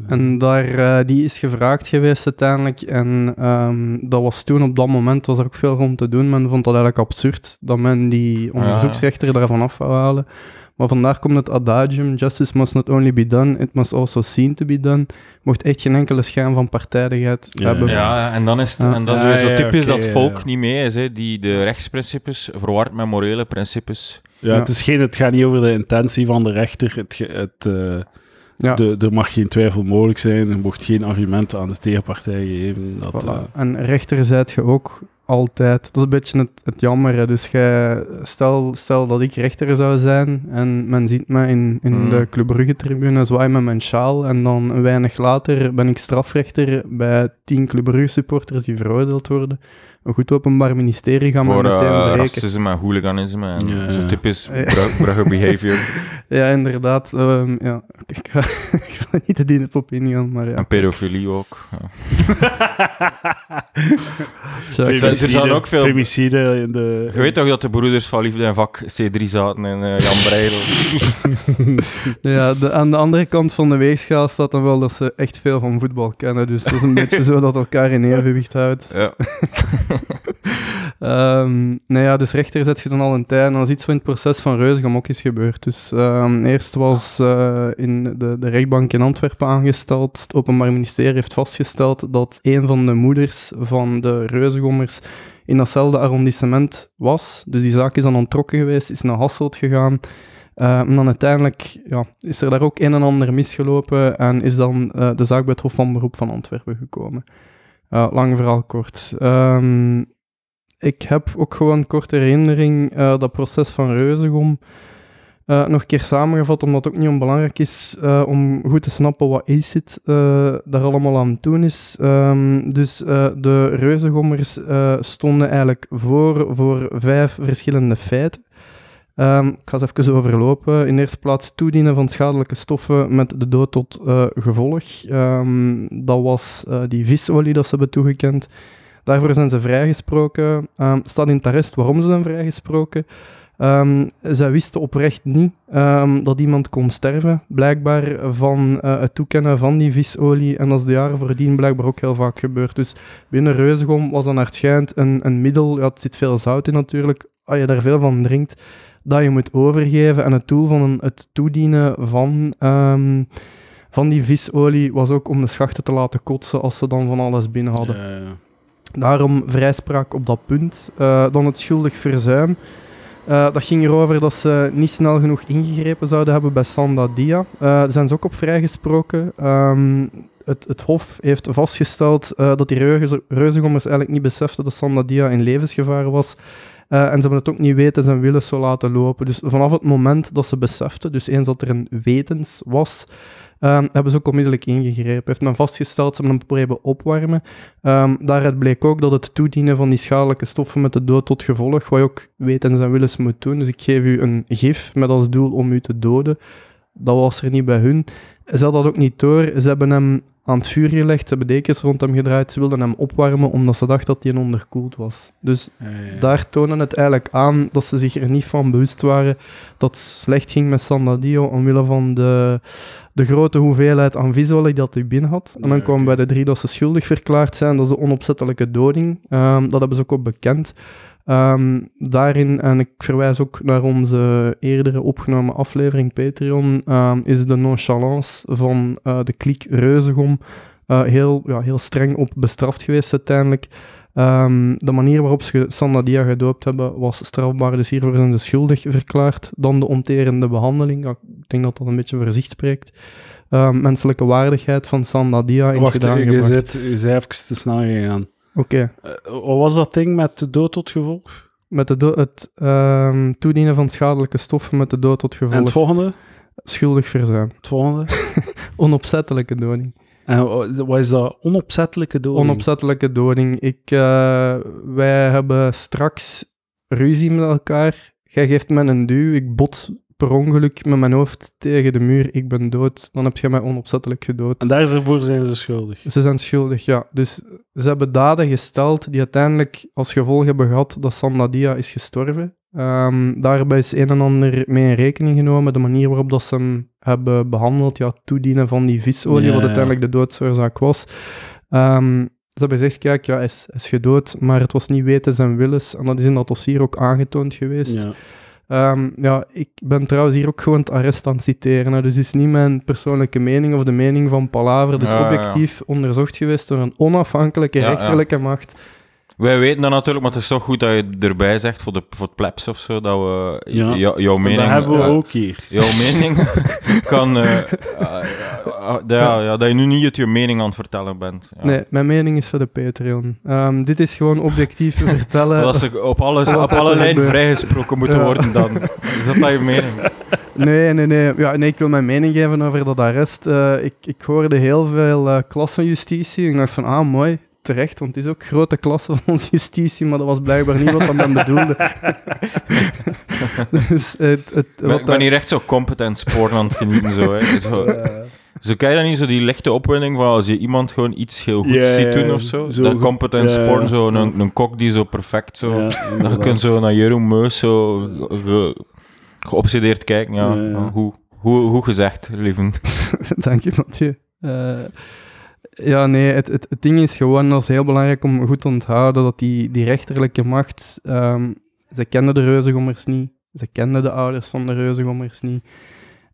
En daar, eh, die is gevraagd geweest uiteindelijk. En ehm, dat was toen, op dat moment, was er ook veel rond te doen. Men vond dat eigenlijk absurd, dat men die onderzoeksrechter daarvan af wou halen. Maar vandaar komt het adagium, justice must not only be done, it must also seem to be done. Mocht echt geen enkele schijn van partijdigheid Ja, hebben. Ja, en dan is het, Ja. en dat is weer zo ja, typisch dat volk ja. niet mee is, hè, die de rechtsprincipes verward met morele principes. Ja, Ja. Het, is geen, het gaat niet over de intentie van de rechter. Het, het, eh, Ja. de, er mag geen twijfel mogelijk zijn. Er mocht geen argumenten aan de tegenpartij geven. Dat, Voilà. eh, En rechter zijt je ook altijd. Dat is een beetje het, het jammer. hè. Dus gij, stel, stel dat ik rechter zou zijn en men ziet me in, in Mm. de Club Brugge-tribune zwaai met mijn sjaal en dan een weinig later ben ik strafrechter bij tien Club Brugge-supporters die veroordeeld worden. Een goed openbaar ministerie gaan voor meteen eh, verrekenen. racisme en hooliganisme en Ja, zo ja. typisch Ja. Brugge Brugge behavior Ja, inderdaad. ehm, ja. Ik, ga, ik ga niet te dienen op ingaan, maar ja. en pedofilie ook. Ja. Zo, ik- er zijn ook veel- Femicide in de... Je weet toch dat de broeders van liefde en vak C3 zaten en eh, Jan Breidel. Ja, de, aan de andere kant van de weegschaal staat dan wel dat ze echt veel van voetbal kennen. Dus het is een beetje zo dat elkaar in evenwicht houdt. ja. Ehm nou ja, dus rechter zet je dan al een tijd. En dat is iets wat in het proces van Reuzegem ook is gebeurd. Dus ehm, eerst was eh, in de, de rechtbank in Antwerpen aangesteld. Het Openbaar Ministerie heeft vastgesteld dat een van de moeders van de Reuzegommers in datzelfde arrondissement was. Dus die zaak is dan ontrokken geweest, is naar Hasselt gegaan. Eh, en dan uiteindelijk ja, is er daar ook een en ander misgelopen en is dan eh, de zaak bij het Hof van Beroep van Antwerpen gekomen. Eh, lang verhaal kort. Ehm, ik heb ook gewoon korte herinnering dat proces van Reuzegom nog een keer samengevat, omdat het ook niet onbelangrijk is eh, om goed te snappen wat ACID eh daar allemaal aan het doen is. Ehm, dus eh, de Reuzegommers eh, stonden eigenlijk voor voor vijf verschillende feiten. Ehm, ik ga ze even overlopen. In eerste plaats toedienen van schadelijke stoffen met de dood tot eh, gevolg. Ehm, dat was eh, die visolie dat ze hebben toegekend. Daarvoor zijn ze vrijgesproken. Staat in het arrest waarom ze zijn vrijgesproken. Ehm zij wisten oprecht niet ehm, dat iemand kon sterven, blijkbaar van eh, het toekennen van die visolie. En dat is de jaren voordien blijkbaar ook heel vaak gebeurd. Dus binnen Reuzegom was dan schijnt een, een middel, ja, het zit veel zout in natuurlijk, als je daar veel van drinkt, dat je moet overgeven. En het doel van een, het toedienen van, ehm, van die visolie was ook om de schachten te laten kotsen als ze dan van alles binnen hadden. Eh, Daarom vrijspraak op dat punt. Eh, dan het schuldig verzuim. Eh, dat ging erover dat ze niet snel genoeg ingegrepen zouden hebben bij Sanda Dia. Eh, zijn ze ook op vrijgesproken. Ehm, het, het Hof heeft vastgesteld eh, dat die reuze- reuzengommers eigenlijk niet beseften dat Sanda Dia in levensgevaar was. En ze hebben het ook niet weten en willen zo laten lopen. Dus vanaf het moment dat ze beseften, dus eens dat er een wetens was, ehm, hebben ze ook onmiddellijk ingegrepen. Heeft men vastgesteld, ze hebben hem proberen opwarmen. Ehm, daaruit bleek ook dat het toedienen van die schadelijke stoffen met de dood tot gevolg, wat je ook wetens en willens moet doen. Dus ik geef u een gif met als doel om u te doden. Dat was er niet bij hun. Ze hadden dat ook niet door. Ze hebben hem aan het vuur gelegd, ze hebben dekens rond hem gedraaid, ze wilden hem opwarmen omdat ze dachten dat hij onderkoeld was. Dus daar tonen het eigenlijk aan dat ze zich er niet van bewust waren dat het slecht ging met Sandadio omwille van de, de grote hoeveelheid aan visolie dat hij binnen had. En dan Ja, kwam oké. bij de drie dat ze schuldig verklaard zijn, dat is de onopzettelijke doding. Ehm, dat hebben ze ook op bekend. Ehm, daarin, en ik verwijs ook naar onze eerdere opgenomen aflevering Patreon, ehm, is de nonchalance van eh, de kliek Reuzegom eh, heel, ja, heel streng op bestraft geweest uiteindelijk. Ehm, de manier waarop ze Sandadia gedoopt hebben was strafbaar, dus hiervoor zijn ze schuldig verklaard. Dan de onterende behandeling, ja, ik denk dat dat een beetje voor zich spreekt. Menselijke waardigheid van Sandadia in Wacht, gedaan je gebracht. zit, je bent even te snel gegaan. Oké, Eh, wat was dat ding met de dood tot gevolg? met de het ehm, toedienen van schadelijke stoffen met de dood tot En het gevolg. volgende? Schuldig verzuim. Het volgende? Onopzettelijke doding. En wa- wat is dat? Onopzettelijke doding? Onopzettelijke doding. Ik, eh, wij hebben straks ruzie met elkaar. Jij geeft me een duw. Ik bot per ongeluk met mijn hoofd tegen de muur. Ik ben dood. Dan heb je mij onopzettelijk gedood. En daarvoor zijn ze schuldig. Ze zijn schuldig, ja. Dus ze hebben daden gesteld die uiteindelijk als gevolg hebben gehad dat Sandadia is gestorven. Ehm, daarbij is een en ander mee in rekening genomen. De manier waarop dat ze hem hebben behandeld, ja, toedienen van die visolie, Ja, wat ja. uiteindelijk de doodsoorzaak was. Ehm, ze hebben gezegd, kijk, ja, hij is, hij is gedood, maar het was niet weten zijn willens. En dat is in dat dossier ook aangetoond geweest. Ja. Ehm, ja, ik ben trouwens hier ook gewoon het arrest aan het citeren. Hè. Dus het is niet mijn persoonlijke mening of de mening van Palaver. Ja, ja. objectief onderzocht geweest door een onafhankelijke rechterlijke macht. Wij weten dat natuurlijk, maar het is toch goed dat je erbij zegt voor, de, voor het plebs of zo, dat we Ja. jou- jouw En mening... dat hebben we eh, ook hier. Jouw mening kan... eh, eh, ja, ja, dat je nu niet je mening aan het vertellen bent. Ja. Nee, mijn mening is voor de Patreon. Ehm, dit is gewoon objectief vertellen. Dat ze op, alles, op alle lijnen vrijgesproken moeten Ja. worden dan. Is dat dat je mening? Nee, nee, nee. Ja, nee. Ik wil mijn mening geven over dat arrest. Eh, ik, ik hoorde heel veel eh klassenjustitie. En ik dacht van, ah, mooi. Terecht, want het is ook grote klasse van onze justitie, maar dat was blijkbaar niet wat men bedoelde. dus het, het, Ik ben, wat ik ben dat- hier echt zo competent sporten aan het genieten. Zo, hè. Zo, Eh, zo krijg je dan niet zo die lichte opwinding van als je iemand gewoon iets heel goed ziet doen of zo. zo dat competent sporten, zo, een, een kok die zo perfect zo... Ja, Dat je kunt zo naar Jeroen Meus zo ge- geobsedeerd kijken. Ja, Ja, hoe, hoe, hoe gezegd, lieven. Dank je, Mathieu. Eh, ja, nee, het, het, het ding is gewoon, dat is heel belangrijk om goed te onthouden, dat die, die rechterlijke macht, ehm, ze kenden de reuzengommers niet, ze kenden de ouders van de reuzengommers niet.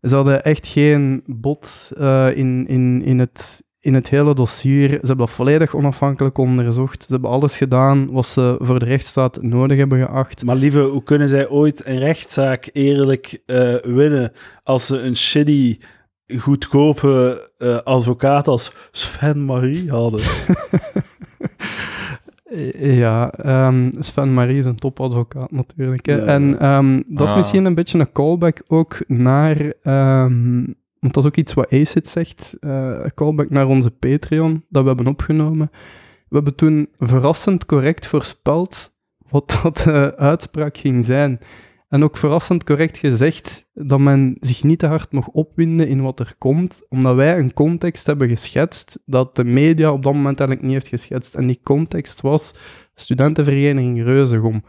Ze hadden echt geen bod eh, in, in, in, het, in het hele dossier. Ze hebben dat volledig onafhankelijk onderzocht. Ze hebben alles gedaan wat ze voor de rechtsstaat nodig hebben geacht. Maar lieve, hoe kunnen zij ooit een rechtszaak eerlijk eh, winnen als ze een shitty, goedkope eh, advocaat als Sven Marie hadden? Eh, Ja, ehm, Sven Marie is een topadvocaat natuurlijk. Hè. Ja. En ehm, dat is Ah. misschien een beetje een callback ook naar... ehm, want dat is ook iets wat ACID zegt. eh, een callback naar onze Patreon, dat we hebben opgenomen. We hebben toen verrassend correct voorspeld wat dat de uitspraak ging zijn. En ook verrassend correct gezegd dat men zich niet te hard mag opwinden in wat er komt, omdat wij een context hebben geschetst dat de media op dat moment eigenlijk niet heeft geschetst. En die context was studentenvereniging Reuzegom.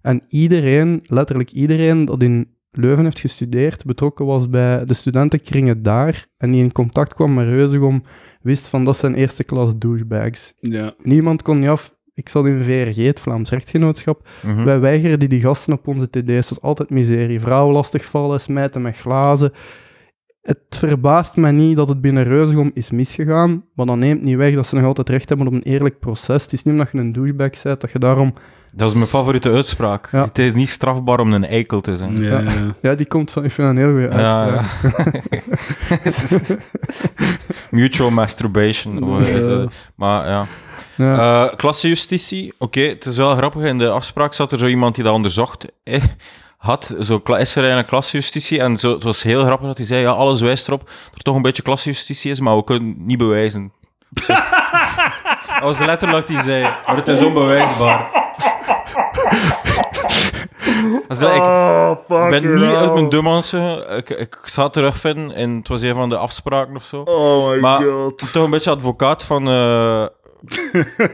En iedereen, letterlijk iedereen dat in Leuven heeft gestudeerd, betrokken was bij de studentenkringen daar en die in contact kwam met Reuzegom, wist van dat zijn eerste klas douchebags. Ja. Niemand kon niet af. Ik zat in VRG, het Vlaams Rechtsgenootschap. Mhm. Wij weigerden die gasten op onze TD's. Dat was altijd miserie. Vrouwen lastigvallen, smijten met glazen. Het verbaast mij niet dat het binnen Reuzegom is misgegaan, maar dat neemt niet weg dat ze nog altijd recht hebben op een eerlijk proces. Het is niet omdat je een douchebag bent, dat je daarom... Dat is mijn favoriete uitspraak. Ja. Het is niet strafbaar om een eikel te zijn. Ja. Ja. Ja, die komt van... Ik vind dat een heel goede Ja, uitspraak. ja. Mutual masturbation. of? Maar ja. Ja. Eh klassejustitie, oké, het is wel grappig. In de afspraak zat er zo iemand die dat onderzocht eh, had. Zo, is er eigenlijk klassejustitie? En zo, het was heel grappig dat hij zei, ja, alles wijst erop dat er toch een beetje klassejustitie is, maar we kunnen het niet bewijzen. dat was letterlijk wat hij zei, maar het is onbewijsbaar. Like, ik ben niet uit mijn dummanse. Ik, ik ga het terugvinden en het was een van de afspraken of zo. Oh my Maar- god. toch een beetje advocaat van. eh,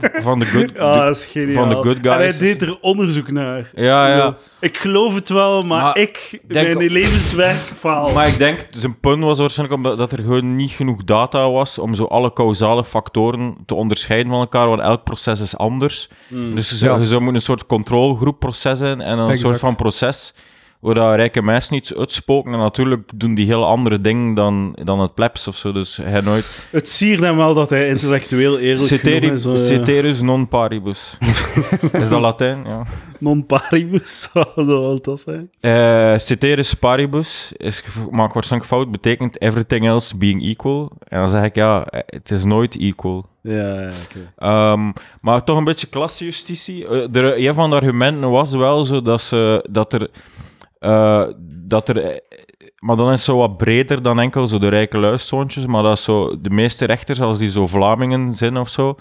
van de good... Ah, dat is geniaal. van de good guys. En hij deed er onderzoek naar. ja, ja. Ik geloof het wel, maar, Maar ik, denk- mijn levenswerk faal. Maar ik denk, zijn punt was waarschijnlijk omdat dat er gewoon niet genoeg data was om zo alle causale factoren te onderscheiden van elkaar, want elk proces is anders. Mm. Dus je zou, Ja. je zou moeten een soort controlegroep proces zijn en een Exact. soort van proces waar dat rijke mensen iets uitspoken. En natuurlijk doen die heel andere dingen dan, dan het plebs of zo. Dus hij nooit... Het siert hem wel dat hij intellectueel eerlijk Ceteri- is. Ceterus non paribus. is dat Latijn? Ja. non paribus, wil dat zijn? Eh ceteris paribus is, maak waarschijnlijk fout, betekent everything else being equal. En dan zeg ik, ja, het is nooit equal. Ja, ja oké. Ehm, maar toch een beetje klassejustitie. Eh, er, een van de argumenten was wel zo dat, ze, dat er... eh, dat er maar dan is het zo wat breder dan enkel zo de rijke luiszoontjes, maar dat zo de meeste rechters, als die zo Vlamingen zijn of zo,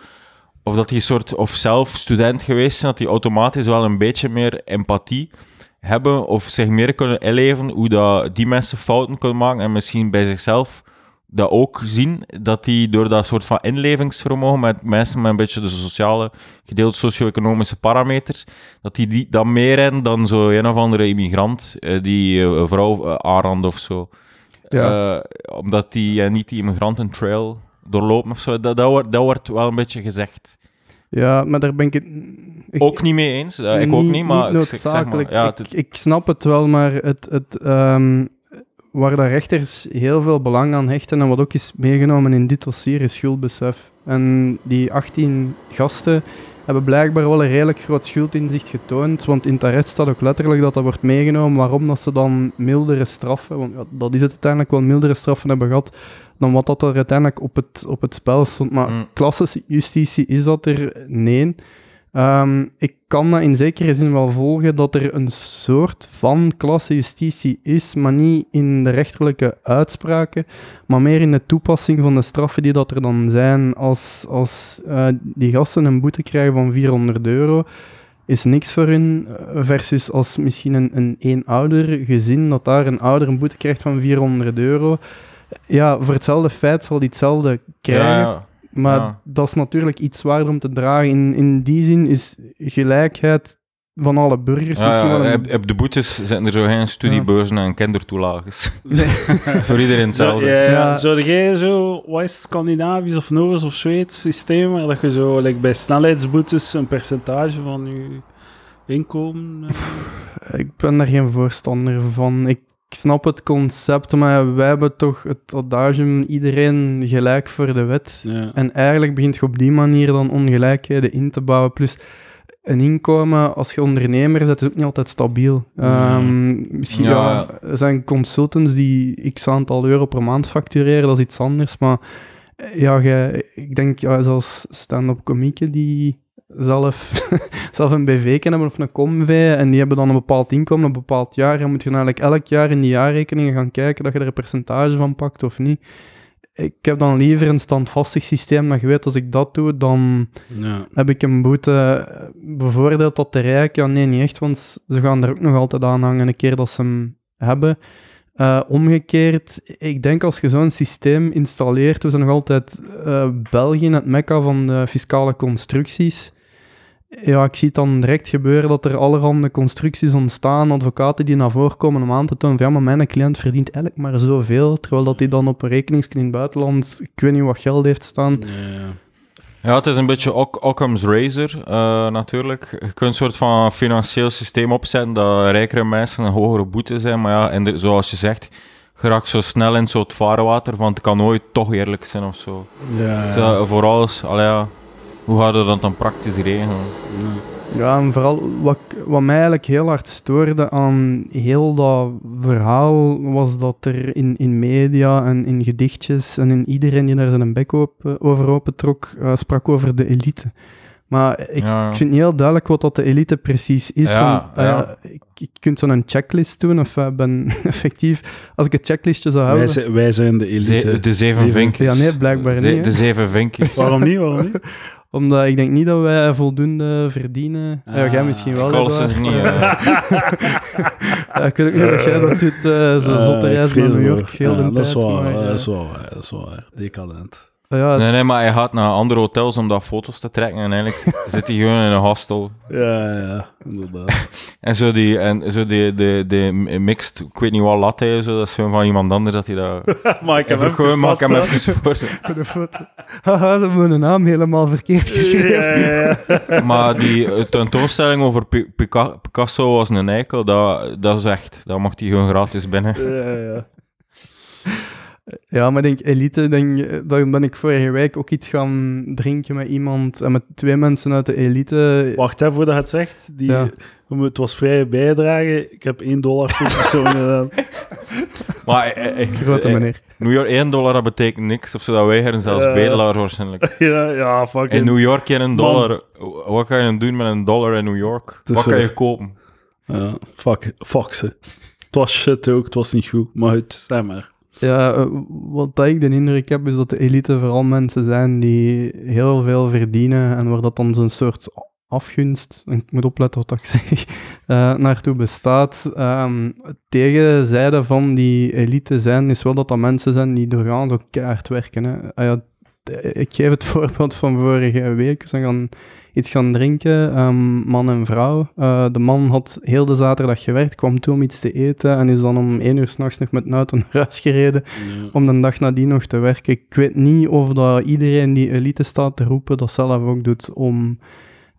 of dat die soort, of zelf student geweest zijn, dat die automatisch wel een beetje meer empathie hebben, of zich meer kunnen inleven hoe dat die mensen fouten kunnen maken en misschien bij zichzelf dat ook zien, dat die door dat soort van inlevingsvermogen met mensen met een beetje de sociale, gedeeld socio-economische parameters, dat die, die dat meer hebben dan zo een of andere immigrant, eh, die eh, een vrouw uh, aanrand of zo. Ja. Eh, omdat die eh, niet die immigrantentrail doorlopen of zo. Dat, dat, wordt, dat wordt wel een beetje gezegd. Ja, maar daar ben ik het... ik- ook niet mee eens. Eh, ik ook niet, maar ik- ik zeg maar, ja, ik, het- ik snap het wel, maar het, het, ehm, waar de rechters heel veel belang aan hechten en wat ook is meegenomen in dit dossier is schuldbesef. En die 18 gasten hebben blijkbaar wel een redelijk groot schuldinzicht getoond, want in het arrest staat ook letterlijk dat dat wordt meegenomen, waarom dat ze dan mildere straffen, want dat is het uiteindelijk wel, mildere straffen hebben gehad dan wat dat er uiteindelijk op het, op het spel stond. Maar Mm. klassenjustitie is dat er? Nee. Ehm, ik kan dat in zekere zin wel volgen dat er een soort van klassenjustitie is, maar niet in de rechterlijke uitspraken, maar meer in de toepassing van de straffen die dat er dan zijn. Als, als eh, die gasten een boete krijgen van 400 euro, is niks voor hun, eh, versus als misschien een, een eenouder gezin, dat daar een ouder een boete krijgt van 400 euro. Ja, voor hetzelfde feit zal die hetzelfde krijgen. ja, ja. Maar Ja. dat is natuurlijk iets zwaarder om te dragen. In, in die zin is gelijkheid van alle burgers Ja, misschien wel een... op- op de boetes zijn er zo geen studiebeurzen en kindertoelages. Nee. Voor iedereen hetzelfde. ja, Ja. zou jij zo, wat is het, Scandinavisch of Noors of Zweeds systeem, waar dat je zo like bij snelheidsboetes een percentage van je inkomen... eh, Ik ben daar geen voorstander van. Ik snap het concept, maar wij hebben toch het adagium iedereen gelijk voor de wet. ja. En eigenlijk begint je op die manier dan ongelijkheden in te bouwen. Plus een inkomen als je ondernemer bent, is ook niet altijd stabiel. Ehm, misschien Ja. er zijn consultants die x aantal euro per maand factureren, dat is iets anders. Maar ja, ik denk ja, zelfs stand-up komieken die zelf, zelf een BV kunnen hebben of een comv en die hebben dan een bepaald inkomen, een bepaald jaar. En moet je eigenlijk elk jaar in die jaarrekeningen gaan kijken dat je er een percentage van pakt of niet. Ik heb dan liever een standvastig systeem dat je weet, als ik dat doe, dan Ja. heb ik een boete bevoordeeld tot de rijk. Ja, nee, niet echt, want ze gaan er ook nog altijd aan hangen een keer dat ze hem hebben. Eh, omgekeerd, ik denk als je zo'n systeem installeert, we zijn nog altijd eh, België, het mekka van de fiscale constructies. Ja, ik zie het dan direct gebeuren dat er allerhande constructies ontstaan, advocaten die naar voren komen om aan te tonen van ja, maar mijn cliënt verdient eigenlijk maar zoveel, terwijl dat hij dan op een rekening in het buitenland, ik weet niet wat geld heeft staan. Ja. Ja, het is een beetje Oc- Occam's razor, eh, natuurlijk. Je kunt een soort van financieel systeem opzetten dat rijkere mensen een hogere boete zijn. Maar ja, en de- zoals je zegt, je raakt zo snel in zo'n vaarwater van het kan nooit toch eerlijk zijn of zo. Ja. Dus, eh, vooral is, allee, ja, hoe gaan we dat dan praktisch regelen? Ja, en vooral wat, wat mij eigenlijk heel hard stoorde aan heel dat verhaal, was dat er in, in media en in gedichtjes en in iedereen die daar zijn bek open, over opentrok, eh, sprak over de elite. Maar ik, Ja, ik vind niet heel duidelijk wat dat de elite precies is. Ja, van, eh, ja. ik, je kunt zo'n checklist doen, of eh, ben effectief, als ik een checklistje zou Wij, houden... zijn, wij zijn de elite. Ze- de zeven Zeven- vinkjes. Ja, nee, blijkbaar Ze- niet, hè. De zeven vinkjes. Waarom niet? Waarom niet? Omdat ik denk niet dat wij voldoende verdienen. ja, jij Ah, misschien wel. Edouard. is niet... eh, Ja, ik weet ook niet dat jij dat doet, eh, zo'n Eh, zotte reis naar New. York, heel Ja, de dat is waar, maar, dat is wel waar, dat is wel waar. Decadent. Ja, Nee, nee, maar hij gaat naar andere hotels om daar foto's te trekken en eigenlijk zit hij gewoon in een hostel. Ja, ja, inderdaad. En zo die, en zo die, de, de mixed, ik weet niet wat latte, zo, dat is gewoon van iemand anders dat hij dat... maar ik heb gewoon, ik hem even voor... voor de foto. Haha, ze hebben mijn naam helemaal verkeerd geschreven. Ja, ja, ja. Maar die eh, tentoonstelling over Pi- Pica- Picasso was een eikel, dat, dat is echt, dat mag hij gewoon gratis binnen. Ja, ja. Ja, maar ik denk, elite, denk, eh, daar ben ik vorige week ook iets gaan drinken met iemand, en met twee mensen uit de elite. Wacht even voordat je het zegt. Die, Ja. Het was vrije bijdrage. Ik heb 1 dollar per persoon gedaan. Maar eh, eh, Grote eh, meneer. New York, 1 dollar, dat betekent niks, of zo, dat weigeren zelfs Ja. bedelaars waarschijnlijk. ja, ja, fucking. In New York in een Man. dollar, wat kan je doen met een dollar in New York? Wat kan je kopen? Ja, fuck, fuck ze. Het was shit ook, het was niet goed. Maar het, zeg maar. Ja, eh, wat ik de indruk heb, is dat de elite vooral mensen zijn die heel veel verdienen en waar dat dan zo'n soort afgunst, ik moet opletten wat ik zeg, eh, naartoe bestaat. Ehm tegenzijde van die elite zijn, is wel dat dat mensen zijn die doorgaans ook keihard werken. Hè. Ah ja, ik geef het voorbeeld van vorige week. Ze gaan iets gaan drinken, ehm, man en vrouw. Eh, de man had heel de zaterdag gewerkt, kwam toe om iets te eten en is dan om één uur s'nachts nog met een auto naar huis gereden om de dag nadien nog te werken. Ik weet niet of dat iedereen die elite staat te roepen dat zelf ook doet om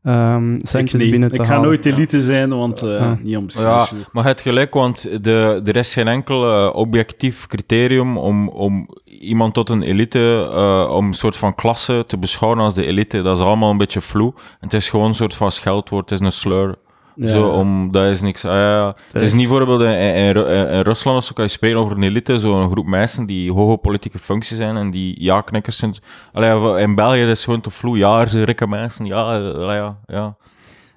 ehm centjes binnen te ik ga nooit elite zijn, want eh, Ah. niet om Ja, maar het gelijk, want de, er is geen enkel eh, objectief criterium om, om iemand tot een elite, eh, om een soort van klasse te beschouwen als de elite. Dat is allemaal een beetje vloe. Het is gewoon een soort van scheldwoord, het is een slur. Ja. Zo, om, dat is niks. ah, ja, ja. Het is niet bijvoorbeeld in, in, in- in Rusland of zo kan je spreken over een elite, zo'n groep mensen die hoge politieke functies zijn en die ja-knikkers zijn. Allee, in België is het gewoon te vloe. Ja, er zijn rikke mensen. Ja, eh, allee, ja, ja.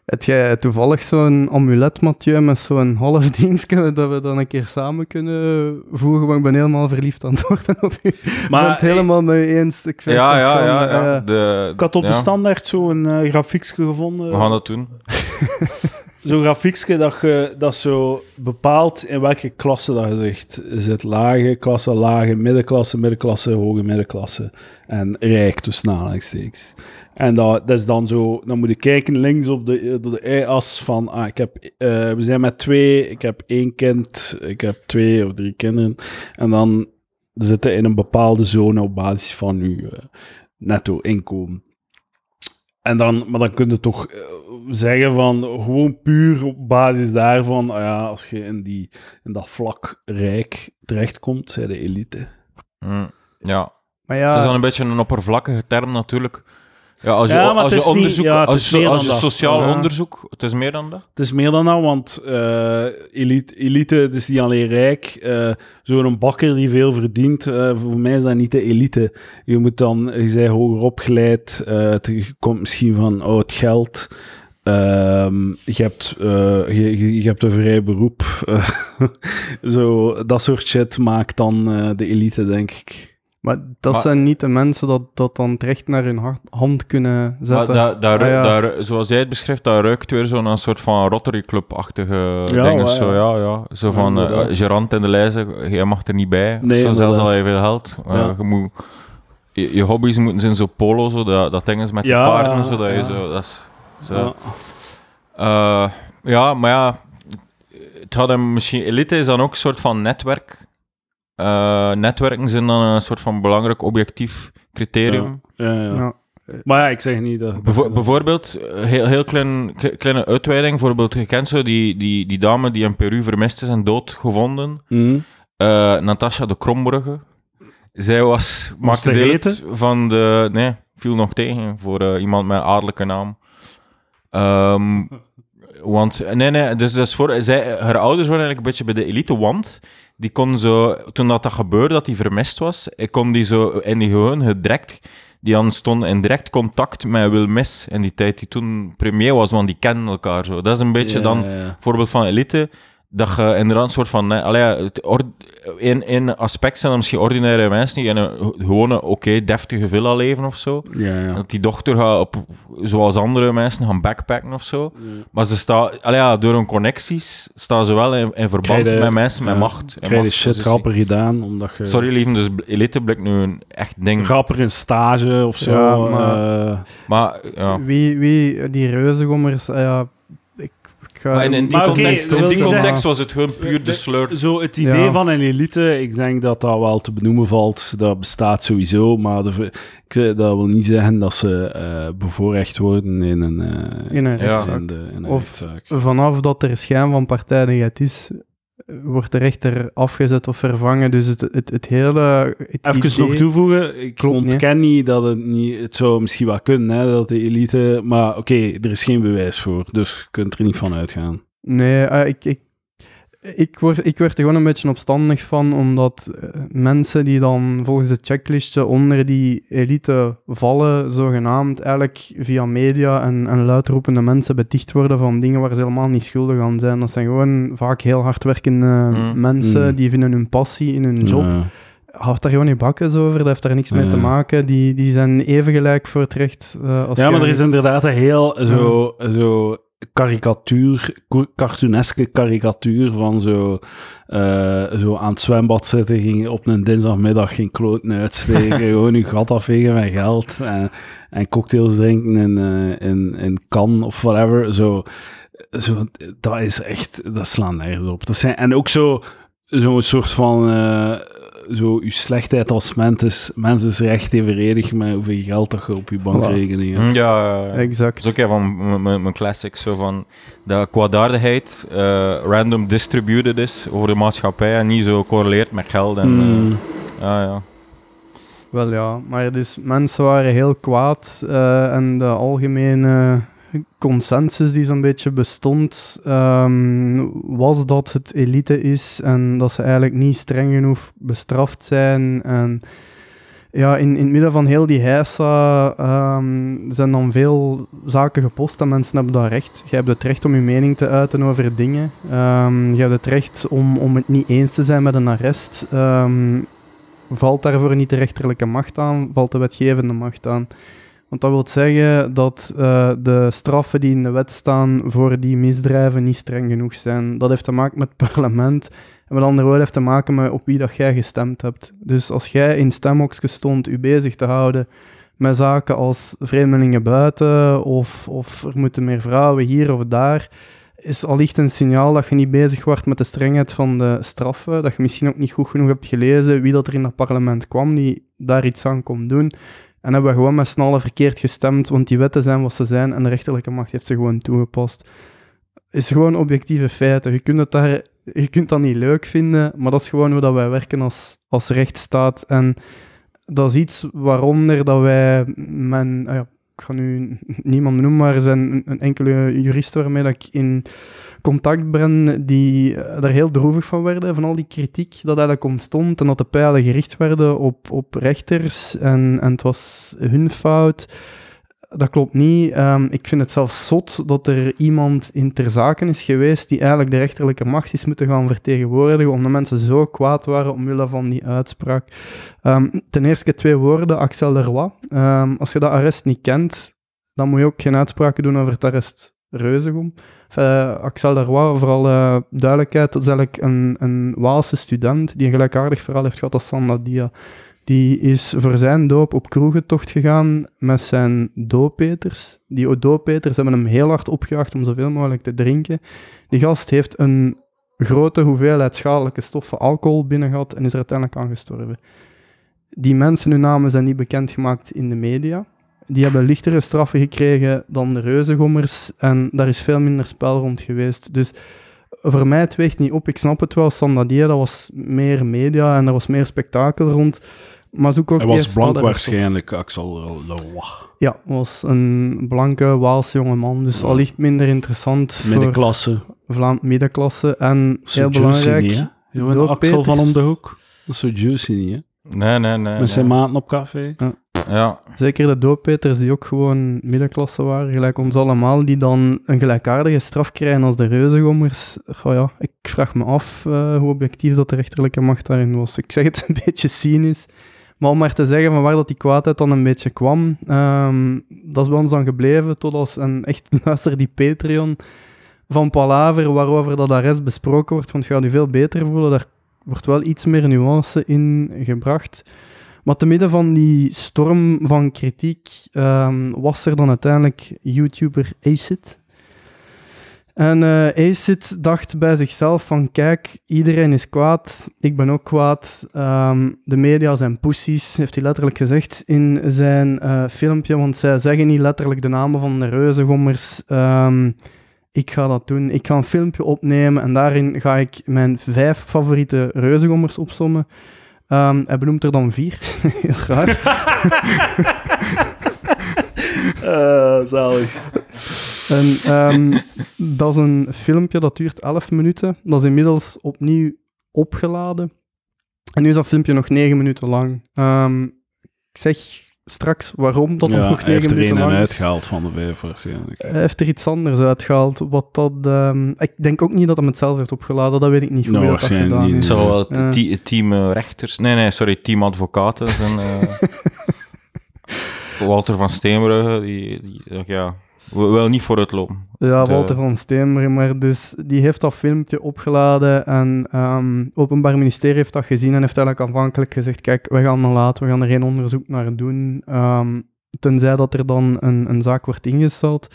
Heb jij toevallig zo'n amulet, Mathieu, met zo'n half dienstje dat we dan een keer samen kunnen voegen? Want ik ben helemaal verliefd aan het worden op u. Ik ben het helemaal met u eens. Ik vind Ja, het ja, ja. ja. eh, De, Ik had op ja, de standaard zo'n eh grafiekje gevonden. We gaan dat doen. Zo'n grafiekje dat, je, dat zo bepaalt in welke klasse dat je zegt. Zit lage klasse, lage, middenklasse, middenklasse, hoge middenklasse. En rijk tussen. En dat, dat is dan zo, dan moet je kijken links op de, door de y-as van, ah, ik heb, eh, we zijn met twee, ik heb één kind, ik heb twee of drie kinderen. En dan zitten in een bepaalde zone op basis van je eh, netto inkomen. En dan, maar dan kun je toch eh, zeggen van gewoon puur op basis daarvan, ah ja, als je in, die, in dat vlak rijk terechtkomt, zij de elite. Mm, ja. Maar ja, Het is dan een beetje een oppervlakkige term natuurlijk. Ja, als je, Ja, als je niet- onderzoek, ja, het als, is je, als je sociaal onderzoek, het is meer dan dat. Het is meer dan dat, want eh, elite, elite, het is niet alleen rijk. eh, Zo'n bakker die veel verdient, eh, voor mij is dat niet de elite. Je moet dan, je bent hoger opgeleid, eh, het je komt misschien van oud geld. Ehm, je, hebt, eh, je, je, je hebt een vrij beroep. eh, zo, dat soort shit maakt dan eh, de elite, denk ik. maar dat Maar- zijn niet de mensen dat, dat dan terecht naar hun hart- hand kunnen zetten. daar, daar, Ah, ja. daar, zoals jij het beschrijft, dat ruikt weer zo'n soort van Rotary Club-achtige Ja, dingen. wel, Zo, ja. ja, ja. Zo van, Ja, gerant in de lijzen, jij mag er niet bij. Nee, zo, zelfs al je veel geld. Ja. je, moet, je, je hobby's moeten zijn zo polo, zo, dat, dat ding is met Ja, de paarden, ja, zodat je ja. zo... Dat is, zo. Ja. Eh, ja, maar ja, het had hem misschien, elite is dan ook een soort van netwerk. Eh, netwerken zijn dan een soort van belangrijk objectief criterium. Ja, ja, ja. Ja. Maar ja, ik zeg niet dat... Bevo- bijvoorbeeld, heel, heel klein, kle- kleine uitweiding, bijvoorbeeld, je kent zo die, die, die dame die in Peru vermist is en doodgevonden, Mhm. Eh Natasha de Krombrugge. Zij was, maakte te deel van de... Nee, viel nog tegen voor iemand met een adellijke naam. Ehm, want, nee, nee, dus, dus voor, zij, haar ouders waren eigenlijk een beetje bij de elite, want die kon zo, toen dat, dat gebeurde, dat hij vermist was, ik kon die zo in die het direct, die dan stond in direct contact met Will Miss in die tijd, die toen premier was, want die kennen elkaar zo. Dat is een beetje Ja, dan ja. voorbeeld van elite. Dat je inderdaad een soort van... Allee, or- in, in aspect zijn dat misschien ordinaire mensen die in een gewone, oké, deftige villa leven of zo. Ja, ja. Dat die dochter gaat, op, zoals andere mensen, gaan backpacken of zo. Maar ze staan, allee, ja, door hun connecties staan ze wel in, in verband met mensen met ja, macht. en Krijg je shit machtspositie. rapper gedaan, omdat je... Sorry, lieve, dus Elite blijkt nu een echt ding. Rapper in stage of zo. Ja, maar- eh, Maar ja. Wie, wie, die reuzengommers, ah ja, ga... Maar in, in die Maar context, in die context was het gewoon puur de sleur. Zo het idee Ja. van een elite, ik denk dat dat wel te benoemen valt. Dat bestaat sowieso, maar de, ik, dat wil niet zeggen dat ze eh, bevoorrecht worden in een, eh, In een Ja. rechtszaak. in de, in een Of- rechtszaak. Vanaf dat er schijn van partijdigheid is, eh, wordt de rechter afgezet of vervangen. Dus het, het, het hele... Het Even idee- nog toevoegen, ik Klopt ontken niet dat het niet... Het zou misschien wel kunnen, hè, dat de elite... Maar oké, er is geen bewijs voor, dus je kunt er niet van uitgaan. Nee, eh, ik, ik, ik, word, ik werd er gewoon een beetje opstandig van, omdat eh, mensen die dan volgens de checklistje onder die elite vallen, zogenaamd eigenlijk via media en, en luidroepende mensen beticht worden van dingen waar ze helemaal niet schuldig aan zijn. Dat zijn gewoon vaak heel hardwerkende Mm. mensen, Mm. die vinden hun passie in hun job. Ja. Houd daar gewoon niet bakkes over, dat heeft daar niks mee Ja. te maken. Die, die zijn even gelijk voor het recht eh, als Ja, maar er is inderdaad een heel zo, zo karikatuur, cartooneske karikatuur van zo, eh, zo aan het zwembad zitten, ging op een dinsdagmiddag geen kloten uitsteken, gewoon je gat afvegen met geld en, en cocktails drinken in, eh, in, in kan of whatever. Zo, zo, dat is echt, dat slaat nergens op. Dat zijn, en ook zo, zo'n soort van... eh, zo, je slechtheid als mens is, mens is recht evenredig met hoeveel geld dat je op je bankrekening hebt. Hm, Ja, dat Exact. is ook een van mijn classics, zo van dat kwaadaardigheid eh, random distributed is over de maatschappij en niet zo correleert met geld. En, eh, Mm. ja, ja. Wel ja, maar dus mensen waren heel kwaad eh, en de algemene consensus die zo'n beetje bestond ehm, was dat het elite is en dat ze eigenlijk niet streng genoeg bestraft zijn en ja, in, in het midden van heel die heisa ehm, zijn dan veel zaken gepost en mensen hebben dat recht. Je hebt het recht om je mening te uiten over dingen. Ehm, je hebt het recht om, om het niet eens te zijn met een arrest. Valt daarvoor niet de rechterlijke macht aan, valt de wetgevende macht aan. Want dat wil zeggen dat eh, de straffen die in de wet staan voor die misdrijven niet streng genoeg zijn. Dat heeft te maken met het parlement. En met andere woorden heeft te maken met op wie dat jij gestemd hebt. Dus als jij in stemhokjes stond u bezig te houden met zaken als vreemdelingen buiten of, of er moeten meer vrouwen hier of daar, is allicht een signaal dat je niet bezig wordt met de strengheid van de straffen, dat je misschien ook niet goed genoeg hebt gelezen wie dat er in dat parlement kwam die daar iets aan kon doen. En hebben we gewoon met z'n allen verkeerd gestemd, want die wetten zijn wat ze zijn en de rechterlijke macht heeft ze gewoon toegepast. is gewoon objectieve feiten. Je kunt, daar, je kunt dat niet leuk vinden, maar dat is gewoon hoe dat wij werken als, als rechtsstaat. En dat is iets waaronder dat wij, mijn, ah ja, ik ga nu niemand noemen, maar er zijn een enkele juristen waarmee dat ik in contact ben, die eh, daar heel droevig van werden, van al die kritiek dat eigenlijk ontstond en dat de pijlen gericht werden op, op rechters en, en het was hun fout. Dat klopt niet. Ehm, ik vind het zelfs zot dat er iemand in ter zaken is geweest die eigenlijk de rechterlijke macht is moeten gaan vertegenwoordigen, omdat mensen zo kwaad waren omwille van die uitspraak. Ehm, ten eerste twee woorden, Axel Leroy. Ehm, als je dat arrest niet kent, dan moet je ook geen uitspraken doen over het arrest Reuzegom. Uh, Axel Leroy, voor alle duidelijkheid, dat is eigenlijk een, een Waalse student die een gelijkaardig verhaal heeft gehad als Sandadia. Die is voor zijn doop op kroegentocht gegaan met zijn dooppeters. Die dooppeters hebben hem heel hard opgejaagd om zoveel mogelijk te drinken. Die gast heeft een grote hoeveelheid schadelijke stoffen alcohol binnen gehad en is er uiteindelijk aan gestorven. Die mensen, hun namen zijn niet bekendgemaakt in de media. Die hebben lichtere straffen gekregen dan de reuzengommers en daar is veel minder spel rond geweest. Dus voor mij het weegt niet op. Ik snap het wel, Sandadia, dat was meer media en er was meer spektakel rond. Maar zoek ook Hij was blank waarschijnlijk, Axel Leroy. Ja, was een blanke Waalse jongeman, dus Ja. allicht minder interessant voor Middenklasse. Vlaam middenklasse. En Zo heel juicy belangrijk, niet, Axel van om de hoek. Dat is zo juicy niet, hè? Nee, nee, nee. Met zijn nee. maten op café. Ja, Zeker de dooppeters die ook gewoon middenklasse waren, gelijk ons allemaal, die dan een gelijkaardige straf krijgen als de reuzengommers. Goh ja, ik vraag me af eh, hoe objectief dat de rechterlijke macht daarin was. Ik zeg het een beetje cynisch, maar om maar te zeggen van waar dat die kwaadheid dan een beetje kwam, ehm, dat is bij ons dan gebleven, tot als een echt luister die Patreon van Palaver, waarover dat arrest besproken wordt, want je gaat je veel beter voelen, daar wordt wel iets meer nuance in gebracht. Maar te midden van die storm van kritiek ehm, was er dan uiteindelijk YouTuber Acid. En eh Acid dacht bij zichzelf van kijk, iedereen is kwaad, ik ben ook kwaad, Ehm, de media zijn pussies, heeft hij letterlijk gezegd in zijn eh, filmpje, want zij zeggen niet letterlijk de namen van de reuzengommers. Ehm, ik ga dat doen. Ik ga een filmpje opnemen en daarin ga ik mijn vijf favoriete reuzengommers opsommen. Ehm, hij benoemt er dan vier. Heel raar. Eh, zalig. En ehm, dat is een filmpje dat duurt 11 minuten. Dat is inmiddels opnieuw opgeladen. En nu is dat filmpje nog 9 minuten lang. Ehm, ik zeg straks waarom dat Ja, nog hij 9 heeft er minuten een en lang is. uitgehaald van de vijf waarschijnlijk. Hij heeft er iets anders uitgehaald. Wat dat, ehm, ik denk ook niet dat hij het zelf heeft opgeladen. Dat weet ik niet hoe Nou, waarschijnlijk gedaan niet. heeft. het zou wel het Ja. te- het team eh, rechters... Nee, nee, sorry, team advocaten zijn... eh, Walter van Steenbrugge, die, die ja, wil, wil niet vooruitlopen. Ja, De- Walter van Steenberg, maar dus die heeft dat filmpje opgeladen en ehm Openbaar Ministerie heeft dat gezien en heeft eigenlijk aanvankelijk gezegd, kijk, we gaan dat laten, we gaan er geen onderzoek naar doen, ehm, tenzij dat er dan een, een zaak wordt ingesteld.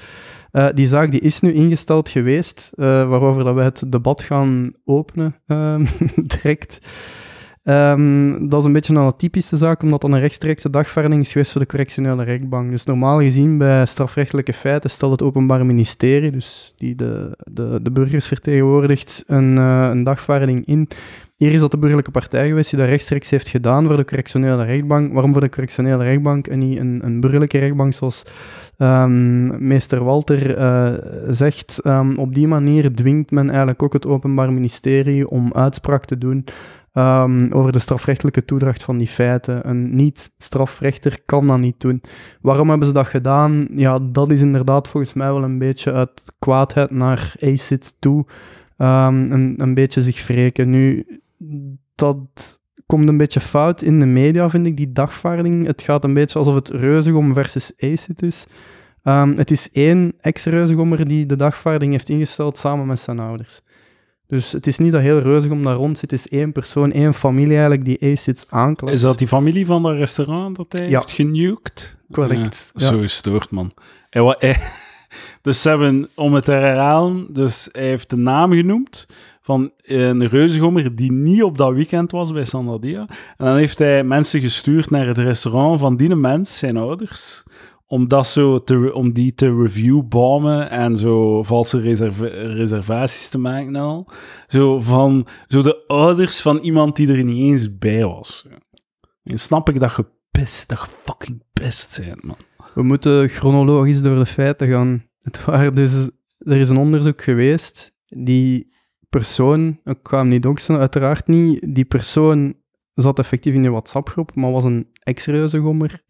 Eh, die zaak die is nu ingesteld geweest, eh, waarover dat wij het debat gaan openen ehm, direct. Ehm, dat is een beetje een typische zaak, omdat dat een rechtstreekse dagvaarding is geweest voor de correctionele rechtbank. Dus normaal gezien bij strafrechtelijke feiten stelt het Openbaar Ministerie, dus die de, de, de burgers vertegenwoordigt, een, eh, een dagvaarding in. Hier is dat de burgerlijke partij geweest die dat rechtstreeks heeft gedaan voor de correctionele rechtbank. Waarom voor de correctionele rechtbank en niet een, een burgerlijke rechtbank zoals ehm, meester Walter eh, zegt? Ehm, op die manier dwingt men eigenlijk ook het Openbaar Ministerie om uitspraak te doen ehm, over de strafrechtelijke toedracht van die feiten. Een niet-strafrechter kan dat niet doen. Waarom hebben ze dat gedaan? Ja, dat is inderdaad volgens mij wel een beetje uit kwaadheid naar ACID toe. ehm, een, beetje zich wreken. Nu, dat komt een beetje fout in de media, vind ik, die dagvaarding. Het gaat een beetje alsof het Reuzegom versus ACID is. Ehm, het is één ex-Reuzegommer die de dagvaarding heeft ingesteld samen met zijn ouders. Dus het is niet dat heel Reuzegom daar rond zit. Het is één persoon, één familie eigenlijk die ACID aanklaagt. Is dat die familie van dat restaurant dat hij Ja. heeft genuked? Correct, Ja. Zo gestoord, man. Hij, wa- hij- dus ze hebben, om het te herhalen, dus hij heeft de naam genoemd van een reuzegommer die niet op dat weekend was bij Sandadia. En dan heeft hij mensen gestuurd naar het restaurant van die mens, zijn ouders, om, dat zo te, om die te reviewbommen en zo valse reserva- reservaties te maken en al. Zo van zo de ouders van iemand die er niet eens bij was. En snap ik dat je pist, dat je fucking pist bent, man. We moeten chronologisch door de feiten gaan. Het waren dus, er is een onderzoek geweest. Die persoon, ik hem niet doxen, uiteraard niet. Die persoon zat effectief in die WhatsApp-groep, maar was een ex-reuzegommer.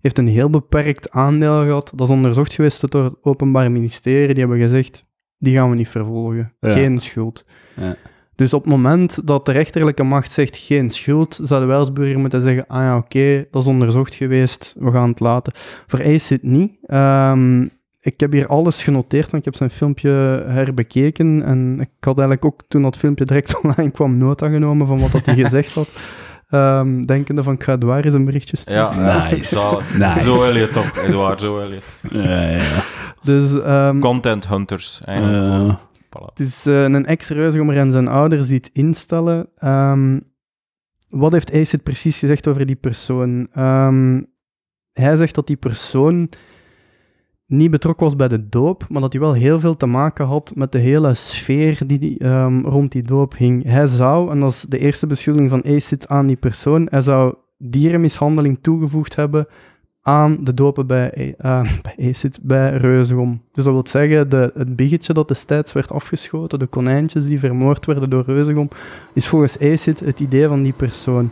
Heeft een heel beperkt aandeel gehad. Dat is onderzocht geweest door het Openbaar Ministerie. Die hebben gezegd, die gaan we niet vervolgen. Ja. Geen schuld. Ja. Dus op het moment dat de rechterlijke macht zegt geen schuld, zouden wij als burger moeten zeggen, ah ja, oké, dat is onderzocht geweest, we gaan het laten. Ace het niet. Ehm, ik heb hier alles genoteerd, want ik heb zijn filmpje herbekeken en ik had eigenlijk ook toen dat filmpje direct online kwam nota genomen van wat dat hij gezegd had. Ehm, denkende van, ik ga Edouard eens een berichtje sturen. Ja, Nice. Zo Elliot toch, Edouard, zo Elliot. Ja, ja. Dus ehm, Content hunters, eigenlijk. Voilà. Het is eh, een ex-reuzegommer en zijn ouders die het instellen. Ehm, wat heeft Acid precies gezegd over die persoon? Ehm, hij zegt dat die persoon niet betrokken was bij de doop, maar dat hij wel heel veel te maken had met de hele sfeer die, ehm, rond die doop hing. Hij zou, en dat is de eerste beschuldiging van Acid aan die persoon, hij zou dierenmishandeling toegevoegd hebben aan de dopen bij, eh, bij bij Reuzegom. Dus dat wil zeggen, de, het biggetje dat destijds werd afgeschoten, de konijntjes die vermoord werden door Reuzegom, is volgens ACID het idee van die persoon.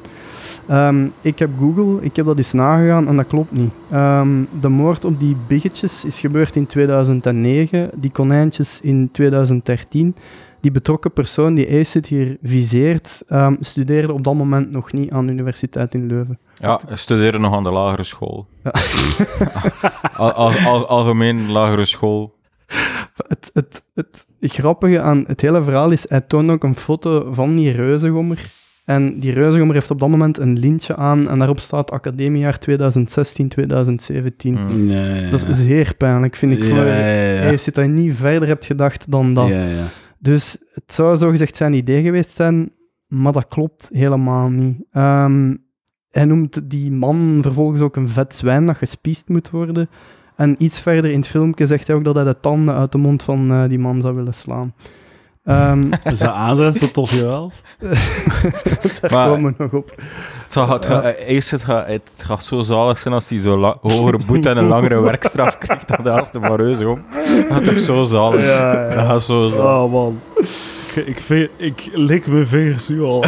Ehm, ik heb Google, ik heb dat eens nagegaan en dat klopt niet. Ehm, de moord op die biggetjes is gebeurd in 2009, die konijntjes in 2013. Die betrokken persoon die ACID hier viseert, ehm, studeerde op dat moment nog niet aan de universiteit in Leuven. Ja, studeren nog aan de lagere school. Ja. Al, al, al- algemeen lagere school. Het, het, het grappige aan het hele verhaal is, hij toont ook een foto van die reuzegommer. En die reuzegommer heeft op dat moment een lintje aan en daarop staat academiejaar 2016-2017. Mm. Ja, ja, Dat is zeer pijnlijk, vind ik. ja, voor ja, zit dat je niet verder hebt gedacht dan dat. Ja, ja. Dus het zou zogezegd zijn idee geweest zijn, maar dat klopt helemaal niet. Ehm, hij noemt die man vervolgens ook een vet zwijn dat gespiest moet worden. En iets verder in het filmpje zegt hij ook dat hij de tanden uit de mond van eh, die man zou willen slaan. Ehm, Is dat aanzetten tot wel? daar Maar- komen we nog op. Het, zal- het, gaat- eh, het, gaat, het gaat zo zalig zijn als hij zo'n hogere boete en een langere werkstraf krijgt dan de Aaste van Reuzegom. Dat gaat toch zo zalig. Dat gaat zo zalig. Oh man. Ik, ik lik mijn vingers nu al.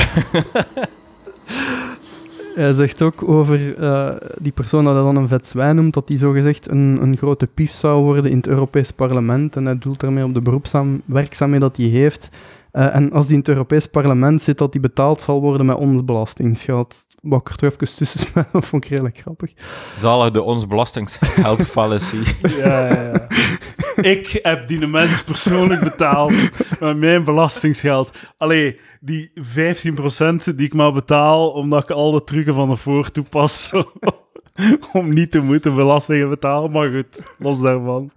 Hij zegt ook over eh, die persoon dat hij dan een vet zwijn noemt, dat die zogezegd een, een grote pief zou worden in het Europees Parlement. En hij doelt daarmee op de beroepswerkzaamheid dat hij heeft. Eh, en als die in het Europees Parlement zit, dat die betaald zal worden met ons belastingsgeld. Wat ik er toch even tussen smijt, dat vond ik redelijk grappig. Zalig de ons belastinggeld fallacy. Ja, ja, ja. Ik heb die mens persoonlijk betaald met mijn belastingsgeld. Allee, die 15% die ik maar betaal omdat ik al de trucken van de voor toepas om niet te moeten belastingen betalen. Maar goed, los daarvan.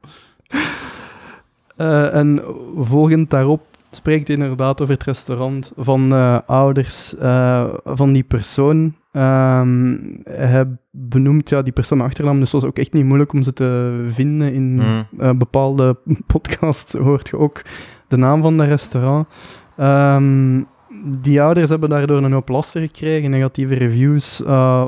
Eh, en volgend daarop spreekt inderdaad over het restaurant van eh, ouders eh, van die persoon. Ehm, hij benoemt ja, die persoon achternaam, dus het was ook echt niet moeilijk om ze te vinden. In Mm. eh, bepaalde podcasts hoort je ook de naam van de restaurant. Ehm, die ouders hebben daardoor een hoop lasten gekregen, negatieve reviews,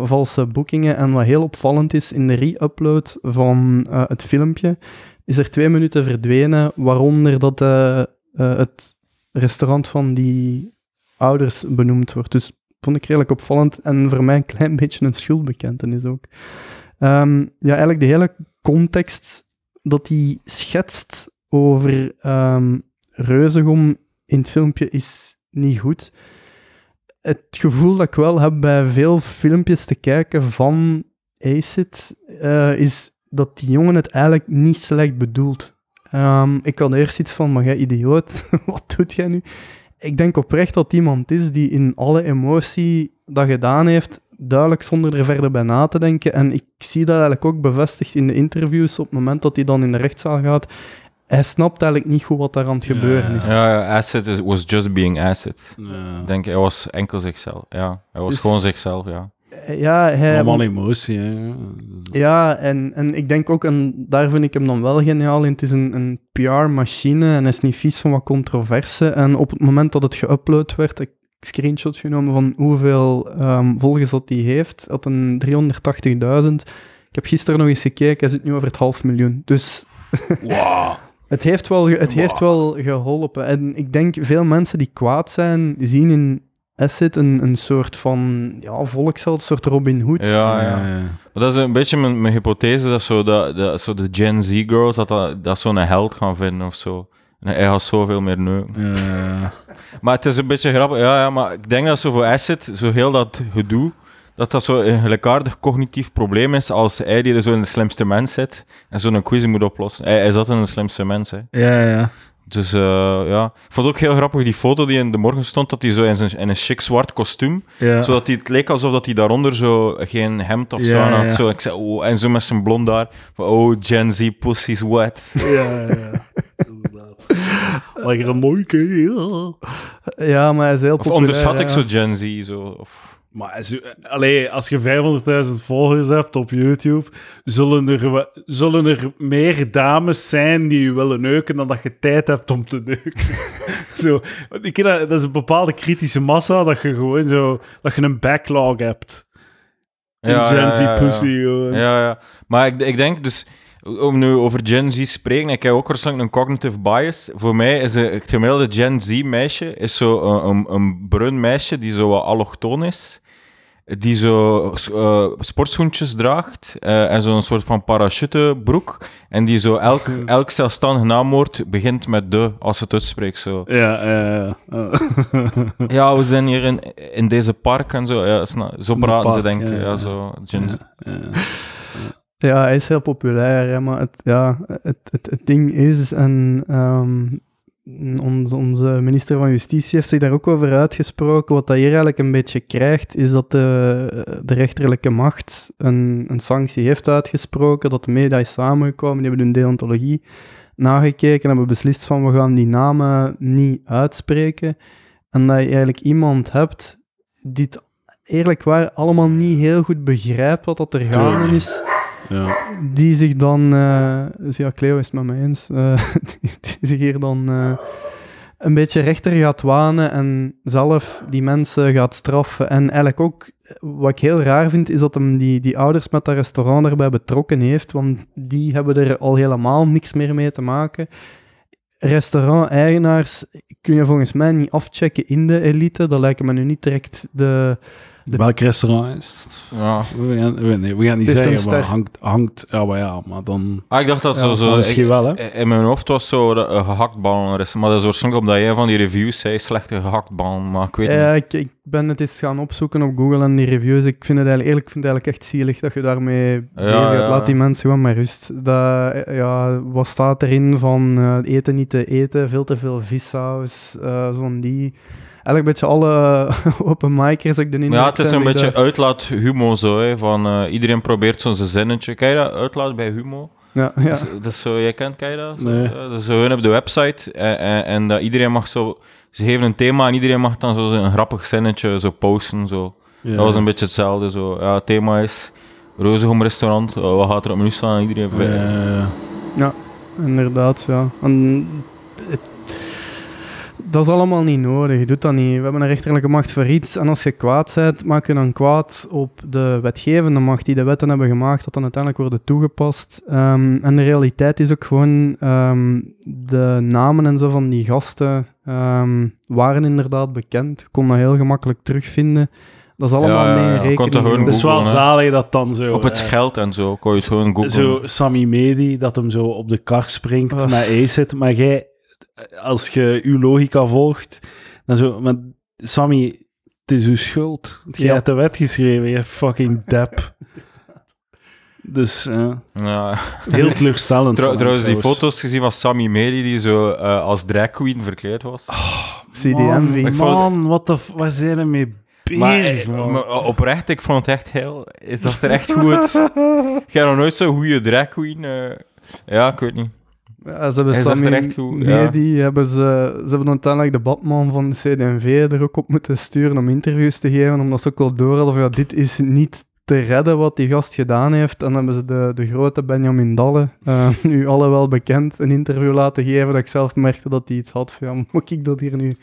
valse boekingen. En wat heel opvallend is, in de re-upload van het filmpje is er twee minuten verdwenen, waaronder dat eh, eh, het restaurant van die ouders benoemd wordt. Dus vond ik redelijk opvallend en voor mij een klein beetje een schuldbekentenis ook. Ehm, ja, eigenlijk de hele context dat hij schetst over ehm Reuzegom in het filmpje is niet goed. Het gevoel dat ik wel heb bij veel filmpjes te kijken van Acid, eh, is dat die jongen het eigenlijk niet slecht bedoelt. Ehm, ik had eerst iets van, maar jij idioot, wat doet jij nu? Ik denk oprecht dat iemand is die in alle emotie dat gedaan heeft, duidelijk zonder er verder bij na te denken. En ik zie dat eigenlijk ook bevestigd in de interviews op het moment dat hij dan in de rechtszaal gaat. Hij snapt eigenlijk niet goed wat daar aan het gebeuren is. Ja, ja, Acid is- was just being. Ja. Ik denk, hij was enkel zichzelf. Ja, hij was Dus- gewoon zichzelf, ja. Ja, hij, Allemaal emotie, hè. Ja, en, en ik denk ook, en daar vind ik hem dan wel geniaal in, het is een, een PR-machine en hij is niet vies van wat controverse. En op het moment dat het geüpload werd, ik heb screenshot genomen van hoeveel ehm, volgers dat hij heeft, had een 380.000. Ik heb gisteren nog eens gekeken, hij zit nu over het half miljoen. Dus Wow. het heeft wel, het heeft wel geholpen. En ik denk, veel mensen die kwaad zijn, zien in Asset een, een soort van ja, volksheld, een soort Robin Hood. Ja, ja. Maar dat is een beetje mijn, mijn hypothese, dat, zo, dat, dat zo de Gen Z-girls, dat, dat, dat zo'n held gaan vinden of zo. En hij gaat zoveel meer neuken. Ja. Maar het is een beetje grappig, ja, ja, maar ik denk dat zo voor Acid, zo heel dat gedoe, dat dat zo een gelijkaardig cognitief probleem is als hij die er zo in de slimste mens zit en zo'n quiz moet oplossen. Hij, hij zat in de slimste mens, hè. Ja, ja. Dus eh, ja, ik vond het ook heel grappig die foto die in de morgen stond, dat hij zo in, zijn, in een chic zwart kostuum, ja. zodat hij, het leek alsof dat hij daaronder zo geen hemd of zo Ja, aan had. ja. Zo, ik zei, oh, en zo met zijn blond haar, van, oh, Gen Z pussy's wet. Ja, ja. Lekker een mooi kerel. Ja, maar hij is heel Of populair. onderschat ik ja. zo Gen Z, zo, of... Maar allee, als je 500.000 volgers hebt op YouTube, zullen er, zullen er meer dames zijn die je willen neuken dan dat je tijd hebt om te neuken. zo, ik dat, dat is een bepaalde kritische massa dat je gewoon zo, dat je een backlog hebt. Ja, Gen Z ja, ja. pussy, gewoon. Ja, ja. Maar ik, ik denk dus, om nu over Gen Z te spreken, ik heb ook waarschijnlijk een cognitive bias. Voor mij is een- het gemiddelde Gen Z-meisje is zo een, een, een bruin meisje die zo wat allochtoon is. Die zo eh, sportschoentjes draagt eh, en zo'n soort van parachutebroek. En die zo elk, elk zelfstandig naamwoord begint met de als ze het uitspreekt. Zo. Ja, ja, ja. Ja, we zijn hier in, in deze park en zo. Ja, zo de praten ze, denk ik. ja, Ja, ja. zo. Ja. Ja, hij is heel populair, hè, maar het, ja, het, het, het ding is, en ehm, onze, onze minister van Justitie heeft zich daar ook over uitgesproken. Wat dat hier eigenlijk een beetje krijgt, is dat de, de rechterlijke macht een, een sanctie heeft uitgesproken, dat de media is samengekomen, die hebben hun deontologie nagekeken en hebben beslist van we gaan die namen niet uitspreken. En dat je eigenlijk iemand hebt die het eerlijk waar allemaal niet heel goed begrijpt wat dat er gaande is die zich dan, dus ja, Cleo is het met mij eens, eh, die, zich hier dan eh, een beetje rechter gaat wanen en zelf die mensen gaat straffen. En eigenlijk ook, wat ik heel raar vind, is dat hem die, die ouders met dat restaurant erbij betrokken heeft, want die hebben er al helemaal niks meer mee te maken. Restaurant-eigenaars kun je volgens mij niet afchecken in de elite. Dat lijken me nu niet direct de... De- Welk restaurant is het? Ja. We gaan, we, nee, we gaan niet heeft zeggen, maar hangt, hangt... Ja, maar ja, maar dan... Ah, ik dacht dat Ja, zo... misschien ik- wel, hè? In mijn hoofd was zo dat een gehaktbal. is, Maar dat is waarschijnlijk omdat jij van die reviews zei, slechte gehaktbal. Maar ik weet Ja, niet. ik, ik ben het eens gaan opzoeken op Google en die reviews. Ik vind het eigenlijk, eerlijk, ik vind het eigenlijk echt zielig dat je daarmee bezig ja. Laat die mensen gewoon maar rust. Dat, ja, wat staat erin van eh, eten niet te eten, veel te veel vissaus, eh zo'n die... Eigenlijk een beetje alle open micers dat ik de Ja, het is een zich beetje daar- uitlaat humo zo, hè, van eh, iedereen probeert zo'n zinnetje. Kijk je dat, uitlaat bij humo? Ja, ja. Dat, is, dat is zo, jij kent, kijk je dat? Zo, Nee. ja, dat is zo hun op de website en, en, en dat iedereen mag zo... Ze geven een thema en iedereen mag dan zo een grappig zinnetje zo posten, zo. Ja. Dat was een beetje hetzelfde, zo. Ja, het thema is Rozegom restaurant, oh, wat gaat er op menu staan? En iedereen... Ja. Inderdaad, ja. En dat is allemaal niet nodig. Je doet dat niet. We hebben een rechterlijke macht voor iets. En als je kwaad bent, maak je dan kwaad op de wetgevende macht die de wetten hebben gemaakt, dat dan uiteindelijk worden toegepast. Ehm, en de realiteit is ook gewoon, ehm, de namen en zo van die gasten ehm, waren inderdaad bekend. Je kon dat heel gemakkelijk terugvinden. Dat is allemaal Ja, ja, mee in rekening. toch gewoon Het is wel zalig dat dan zo... Op het eh, geld en zo, kon je het gewoon googlen. Zo Sammy Medi, dat hem zo op de kar springt Ugh. met Acid. Maar jij, als je uw logica volgt, dan zo... Maar Sammy, het is uw schuld. Jij Ja. hebt de wet geschreven, je fucking dep. Dus eh, Ja. heel teleurstellend. Trouw- trouwens, die foto's gezien van Sammy Medi, die zo eh, als drag queen verkleed was. CDM, Man, het- wat de... Waar zijn we mee bezig, Maar, eh, oprecht, ik vond het echt heel... Is dat er echt goed? Ik heb nog nooit zo'n goede drag queen... eh, ja, ik weet niet. Ja, ze hebben Sammy echt goed, nee, ja. die hebben ze, ze hebben uiteindelijk de Batman van de CD&V er ook op moeten sturen om interviews te geven, omdat ze ook wel door hadden van ja, dit is niet te redden wat die gast gedaan heeft. En dan hebben ze de, de grote Benjamin Dalle, eh, nu alle wel bekend, een interview laten geven dat ik zelf merkte dat hij iets had van ja, moet ik dat hier nu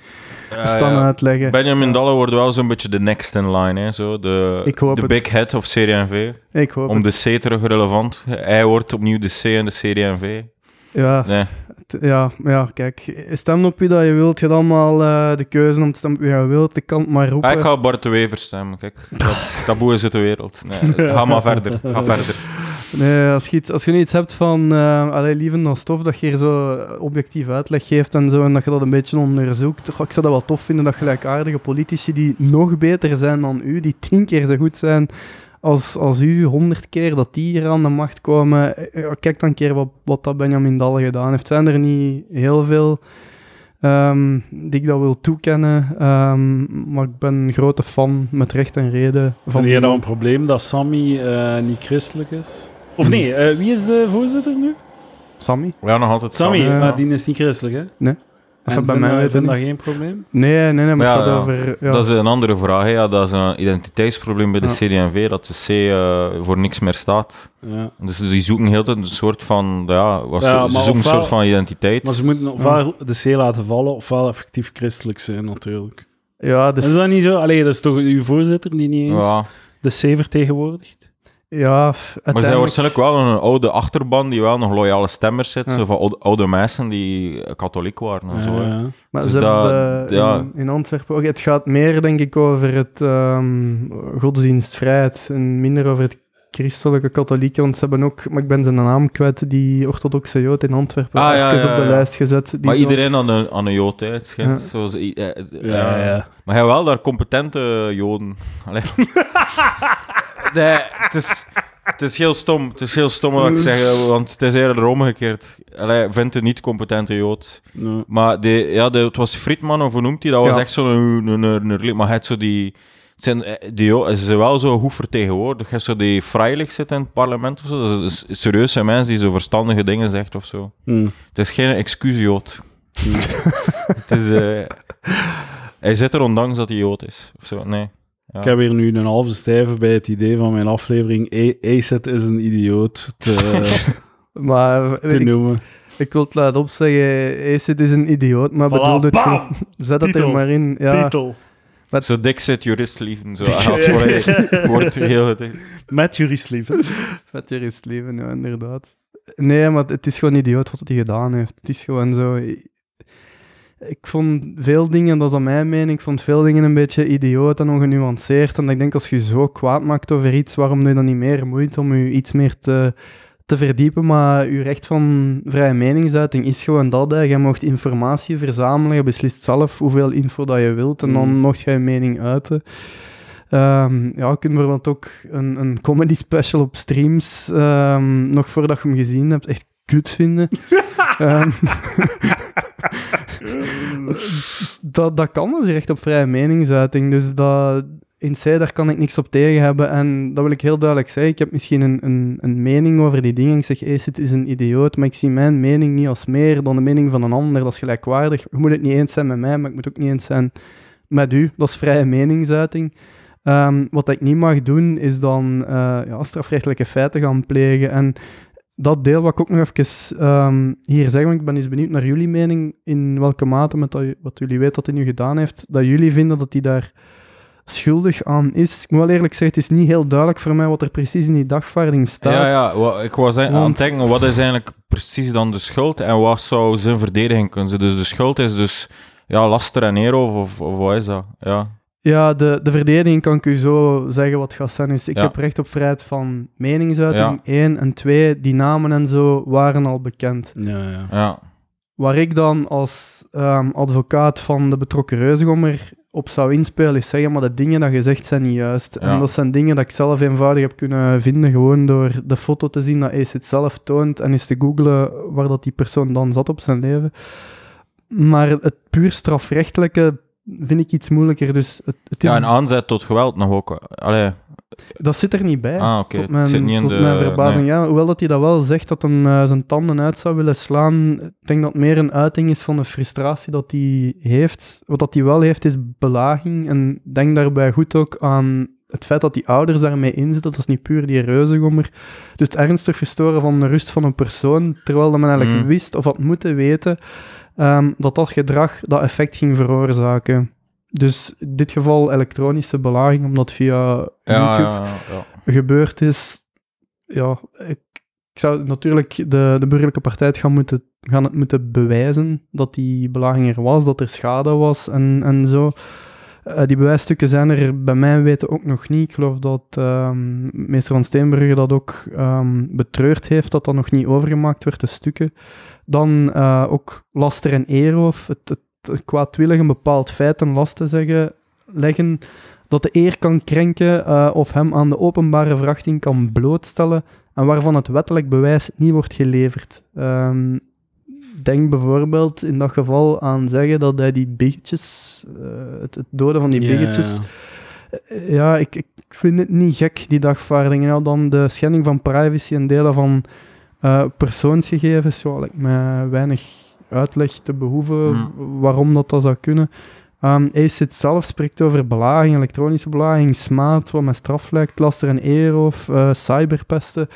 Ja, staan ja. uitleggen? Benjamin Dalle wordt wel zo'n beetje de next in line, hè, zo. De, de het. big head of CD&V. Ik hoop Om het. de C terug relevant. Hij wordt opnieuw de C en de CD&V. Ja, Nee. ja, ja, kijk, stem op wie dat je wilt. Je hebt allemaal eh, de keuze om te stemmen op wie je wilt. Ik kan het maar roepen. Ah, ik ga Bart de Wever stemmen, kijk. Dat, taboe is uit de wereld. Nee, ga maar verder. Ga verder. Nee, als je, iets, als je nu iets hebt van uh, allee, lieve dan stof, dat je hier zo objectief uitleg geeft en zo, en dat je dat een beetje onderzoekt. Goh, ik zou dat wel tof vinden dat gelijkaardige politici die nog beter zijn dan u, die tien keer zo goed zijn als, als u, honderd keer, dat die hier aan de macht komen. Eh, ja, Kijk dan een keer wat, wat dat Benjamin Dalle gedaan heeft. Zijn er niet heel veel ehm, die ik dat wil toekennen, ehm, maar ik ben een grote fan met recht en reden van Vind je nou man. een probleem dat Sammy eh, niet christelijk is? Of nee, eh, wie is de voorzitter nu? Sammy? Ja, nog altijd Sammy, Ja. maar die is niet christelijk, hè? Nee. En Even bij vind mij niet. dat geen probleem? Nee, nee, nee, maar het gaat ja. over... Ja. Dat is een andere vraag. Hè. Ja, dat is een identiteitsprobleem bij de Ja. CD&V, dat de C eh, voor niks meer staat. Ja. Dus die zoeken heel tijd een soort van, ja, wat Ja, ze, zoeken een soort van identiteit. Maar ze moeten ofwel de C laten vallen, ofwel effectief christelijk zijn, natuurlijk. ja, dus... Is dat niet zo? Allee, dat is toch uw voorzitter die niet eens ja, de C vertegenwoordigt? Ja, Maar er zijn uiteindelijk... waarschijnlijk wel een oude achterban die wel nog loyale stemmers zit. Ja. Zo van oude, oude mensen die eh, katholiek waren en zo. Ja. Maar Dus ze dat- hebben ja. in, in Antwerpen ook... Het gaat meer, denk ik, over het ehm, godsdienstvrijheid en minder over het christelijke katholieke, want ze hebben ook... Maar ik ben zijn naam kwijt, die orthodoxe jood in Antwerpen, Ah, ja, even ja, op de ja. lijst gezet. Die Maar dan- iedereen aan een, aan een jood, hè, het schijnt. Ja. Zoals, i- eh, eh, Ja, ja. ja. Maar hij wel daar competente joden. Nee, het is, het is heel stom. Het is heel stom wat ik zeg, want het is eerder omgekeerd. Allee, vindt een niet-competente jood. Nee. Maar de, ja, de, het was Friedman, of hoe noemt hij? Dat was Ja. echt zo'n... Een, een, een, maar hij had zo die... het Zijn, eh, die ze zijn wel zo goed vertegenwoordigd. Zo die Freilich zit in het parlement of zo. Dat is een serieuze mens die zo verstandige dingen zegt of zo. Hm. Het is geen excuus jood. het is... eh, hij zit er ondanks dat hij jood is. Of zo, nee. Ja. Ik heb hier nu een halve stijve bij het idee van mijn aflevering. ACET is een idioot te, Maar te ik, noemen. ik wil het laten opzeggen, Acid is een idioot, maar Voilà, bedoel het. Zet Titel. er maar in. Ja, Titel. Zo dik zit jurist lieven. Zo, als voor hij wordt heel. Met juristliefde. Met je is het leven, ja, inderdaad. Nee, maar het is gewoon idioot wat hij gedaan heeft. Het is gewoon zo... Ik vond veel dingen, dat is aan mijn mening, ik vond veel dingen een beetje idioot en ongenuanceerd. En ik denk, als je zo kwaad maakt over iets, waarom doe je dan niet meer moeite om je iets meer te, te verdiepen? Maar je recht van vrije meningsuiting is gewoon dat. Hè. Je mocht informatie verzamelen, je beslist zelf hoeveel info dat je wilt en dan Mm. mocht je je mening uiten. Ehm, ja, je kunt bijvoorbeeld ook een, een comedy special op streams, ehm, nog voordat je hem gezien hebt, echt kut vinden. Ehm, dat, dat kan dus recht op vrije meningsuiting. Dus dat, in C, daar kan ik niks op tegen hebben. En dat wil ik heel duidelijk zeggen. Ik heb misschien een, een, een mening over die dingen. Ik zeg, Acid is een idioot, maar ik zie mijn mening niet als meer dan de mening van een ander. Dat is gelijkwaardig. Je moet het niet eens zijn met mij, maar ik moet ook niet eens zijn met u. Dat is vrije meningsuiting. Ehm, wat ik niet mag doen, is dan eh, ja, strafrechtelijke feiten gaan plegen. En dat deel wat ik ook nog even ehm, hier zeg, want ik ben eens benieuwd naar jullie mening, in welke mate, met wat jullie weten dat hij nu gedaan heeft, dat jullie vinden dat hij daar schuldig aan is. Ik moet wel eerlijk zeggen, het is niet heel duidelijk voor mij wat er precies in die dagvaarding staat. Ja, ja, ik was aan het denken, wat is eigenlijk precies dan de schuld en wat zou zijn verdediging kunnen zijn? Dus de schuld is dus ja, laster en eer of, of, of wat is dat? Ja. Ja, de, de verdediging kan ik u zo zeggen wat gaat zijn. Is, ik Ja. heb recht op vrijheid van meningsuiting, Ja. één. En twee, die namen en zo waren al bekend. Ja, ja. ja. Waar ik dan als ehm, advocaat van de betrokken reuzegommer op zou inspelen, is zeggen, maar de dingen dat je zegt zijn niet juist. Ja. En dat zijn dingen dat ik zelf eenvoudig heb kunnen vinden, gewoon door de foto te zien dat Ace het zelf toont en eens te googlen waar dat die persoon dan zat op zijn leven. Maar het puur strafrechtelijke vind ik iets moeilijker, dus het, het is, ja, en aanzet tot geweld nog ook. Allee, dat zit er niet bij. ah, oké. Tot mijn, zit niet in tot de... mijn verbazing, nee. ja. Hoewel dat hij dat wel zegt, dat hij eh, zijn tanden uit zou willen slaan. Ik denk dat het meer een uiting is van de frustratie dat hij heeft. Wat dat hij wel heeft, is belaging. En denk daarbij goed ook aan het feit dat die ouders daarmee inzitten. Dat is niet puur die reuzegommer. Dus het ernstig verstoren van de rust van een persoon, terwijl dat men eigenlijk Mm. wist, of had moeten weten, ehm, dat dat gedrag dat effect ging veroorzaken. Dus in dit geval elektronische belaging, omdat via YouTube ja, ja. gebeurd is, ja, ik, ik zou natuurlijk de, de burgerlijke partij het gaan, moeten, gaan het moeten bewijzen dat die belaging er was, dat er schade was en, en zo. Eh, die bewijsstukken zijn er bij mijn weten ook nog niet. Ik geloof dat ehm, meester Van Steenbrugge dat ook ehm, betreurd heeft, dat dat nog niet overgemaakt werd, de stukken. Dan eh, ook laster en eeroof, het, het kwaadwillig een bepaald feit ten last te zeggen, leggen dat de eer kan krenken eh, of hem aan de openbare verachting kan blootstellen en waarvan het wettelijk bewijs niet wordt geleverd. Ehm, denk bijvoorbeeld in dat geval aan zeggen dat hij die biggetjes, eh, het, het doden van die biggetjes, ja. eh, ja, ik, ik vind het niet gek, die dagvaarding. Dan de schending van privacy en delen van persoonsgegevens, ja, lijkt me weinig uitleg te behoeven Hmm. waarom dat, dat zou kunnen. Ehm ACID zelf spreekt over belaging, elektronische belaging, smaad, wat met straf lijkt, laster en eeroof, eh cyberpesten.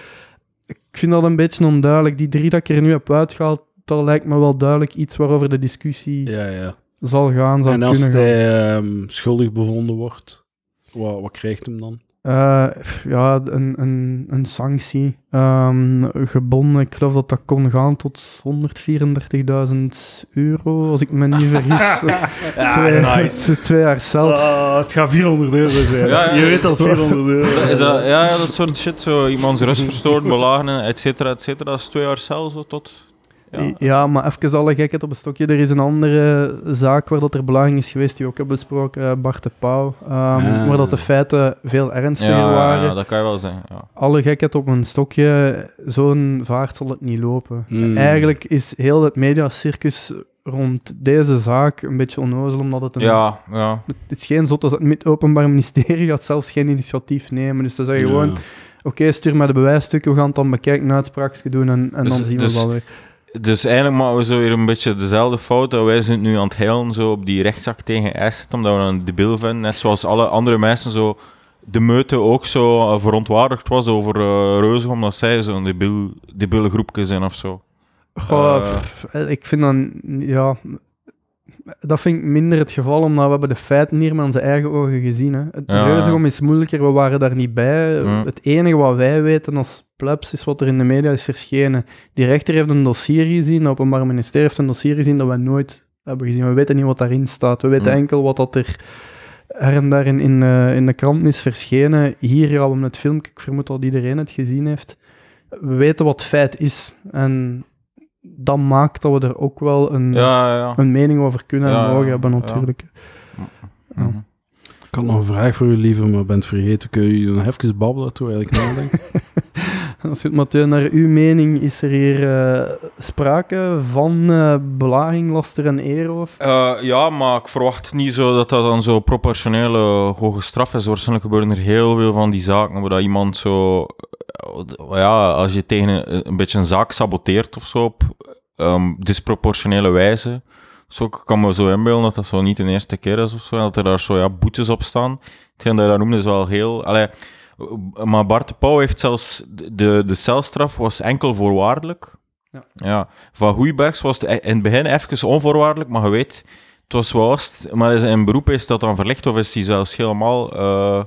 Ik vind dat een beetje onduidelijk. Die drie dat ik er nu heb uitgehaald, dat lijkt me wel duidelijk iets waarover de discussie Ja, ja. zal gaan, zou En als hij ehm, schuldig bevonden wordt, wat, wat krijgt hem dan? Eh, ja, een, een, een sanctie. Ehm, gebonden, ik geloof dat dat kon gaan tot 134.000 euro, als ik me niet vergis. twee, nice. twee jaar cel. Ah, het gaat 400 euro zijn. Ja, ja. Je weet dat het 400 euro Is dat, is dat- ja, ja, dat soort shit, zo iemands rust verstoren, belagen, et cetera, et cetera. Dat is twee jaar cel, zo tot... Ja. Ja. maar even alle gekheid op een stokje. Er is een andere zaak waar dat er belanging is geweest, die we ook hebben besproken, eh, Bart de Pauw. Ah. Waar dat de feiten veel ernstiger Ja, waren. ja, dat kan je wel zeggen. Ja. Alle gekheid op een stokje, zo'n vaart zal het niet lopen. Hmm. Eigenlijk is heel het mediacircus rond deze zaak een beetje onnozel, omdat het een... Ja, ja. Het is geen zot als het openbaar ministerie gaat zelfs geen initiatief nemen. Dus ze zeggen gewoon, oké, stuur maar de bewijsstukken, we gaan het dan bekijken, een uitspraakje doen en, en Dus- dan zien we dus- wel weer. Dus eigenlijk maken we zo weer een beetje dezelfde fout. Dat wij zijn nu aan het heilen zo op die rechtszaak tegen Asset, omdat we een debiel vinden. Net zoals alle andere mensen zo... De meute ook zo eh, verontwaardigd was over eh Reuzen, omdat zij zo'n debiel, debiele groepje zijn of zo. Goh, Eh. ik vind dan, ja, dat vind ik minder het geval, omdat we hebben de feiten hier met onze eigen ogen gezien. Hè. Het Ja, reuzegom is moeilijker, we waren daar niet bij. Ja. Het enige wat wij weten als plebs is wat er in de media is verschenen. Die rechter heeft een dossier gezien, het openbaar ministerie heeft een dossier gezien dat wij nooit hebben gezien. We weten niet wat daarin staat. We weten Ja. enkel wat dat er her en daar in, in, eh, in de krant is verschenen. Hier we hem het filmpje, ik vermoed dat iedereen het gezien heeft. We weten wat feit is. En dat maakt dat we er ook wel een, Ja, ja. een mening over kunnen Ja, en mogen hebben, ja. natuurlijk. Mhm. Ik had nog een vraag voor u, lieve, maar bent vergeten. Kun je nog even babbelen toen eigenlijk nadenken? Als je het, Mathieu, naar uw mening is er hier eh, sprake van eh belaging, laster en eeroof? Eh, ja, maar ik verwacht niet zo dat dat dan zo proportionele hoge straf is. Waarschijnlijk gebeuren er heel veel van die zaken waar dat iemand zo... eh, ja, als je tegen een, een beetje een zaak saboteert of zo op ehm, disproportionele wijze. Zo, ik kan me zo inbeelden dat dat zo niet de eerste keer is of zo. Dat er daar zo ja, boetes op staan. Hetgeen dat je dat noemde is wel heel... Allee, maar Bart de Pauw heeft zelfs... De, de celstraf was enkel voorwaardelijk. Ja. ja. Van Goeibergs was het in het begin even onvoorwaardelijk, maar je weet... Het was wel maar is in beroep is dat dan verlicht of is hij zelfs helemaal eh,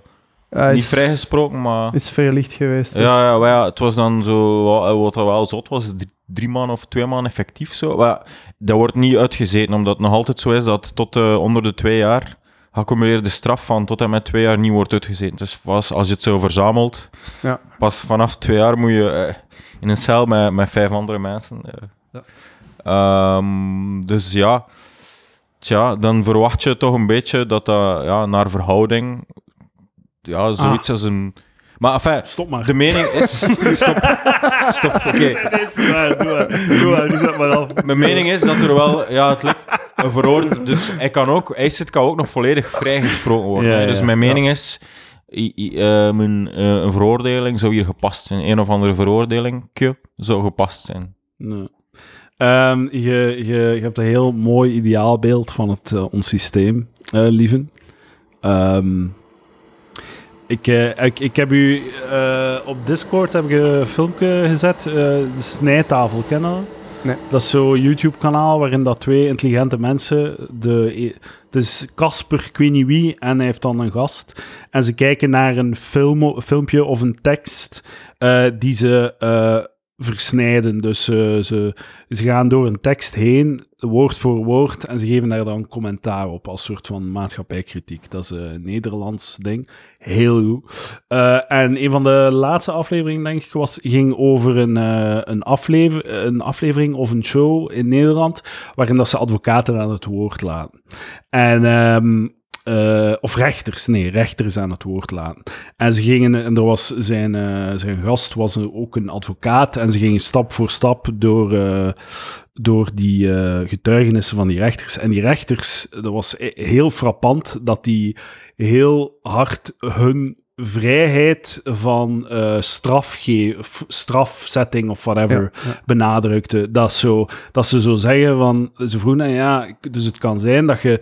niet is, vrijgesproken, maar... is verlicht geweest. dus- Ja, ja, maar ja, het was dan zo, wa- wat er wel zot was, drie, maanden of twee maanden effectief zo. Maar dat wordt niet uitgezeten, omdat het nog altijd zo is dat tot eh, onder de twee jaar geaccumuleerde straf van tot en met twee jaar niet wordt uitgezeten. Dus pas als je het zo verzamelt, Ja. pas vanaf twee jaar moet je eh, in een cel met, met vijf andere mensen. eh. Ja. Ehm, dus ja, tja, dan verwacht je toch een beetje dat dat ja, naar verhouding, ja, zoiets als een... Maar enfin, Stop maar. de mening is... Stop. Stop, oké. Doe maar. Doe maar, doe zet maar af. Mijn mening is dat er wel... Ja, het lijkt een veroordeling... Dus hij kan ook... IJsset kan ook nog volledig vrijgesproken worden. Ja, hè. ja, dus ja. mijn mening is... i- i- eh, mijn, eh, een veroordeling zou hier gepast zijn. Een of andere veroordeling zou gepast zijn. Nee. Ehm, je, je, je hebt een heel mooi ideaalbeeld van het, eh, ons systeem, lieven. Ehm, ik, eh, ik, ik heb u eh, op Discord heb ik een filmpje gezet, eh, de snijtafel kennen. Nee. Dat is zo'n YouTube-kanaal waarin dat twee intelligente mensen, de, het is Casper, ik weet niet wie, en hij heeft dan een gast. En ze kijken naar een film, filmpje of een tekst die ze versnijden. Dus eh, ze, ze gaan door een tekst heen, woord voor woord, en ze geven daar dan commentaar op als soort van maatschappijkritiek. Dat is een Nederlands ding. Heel goed. Eh, en een van de laatste afleveringen, denk ik, was, ging over een, eh, een, aflever, een aflevering of een show in Nederland, waarin dat ze advocaten aan het woord laten. En... ehm, eh, of rechters, nee, rechters aan het woord laten. En ze gingen, en er was zijn, eh, zijn gast was ook een advocaat, en ze gingen stap voor stap door, eh, door die getuigenissen van die rechters. En die rechters, dat was heel frappant dat die heel hard hun vrijheid van strafge f- strafzetting of whatever Ja, ja. benadrukte. Dat, zo, dat ze zo zeggen van... Ze vroegen, ja, dus het kan zijn dat je,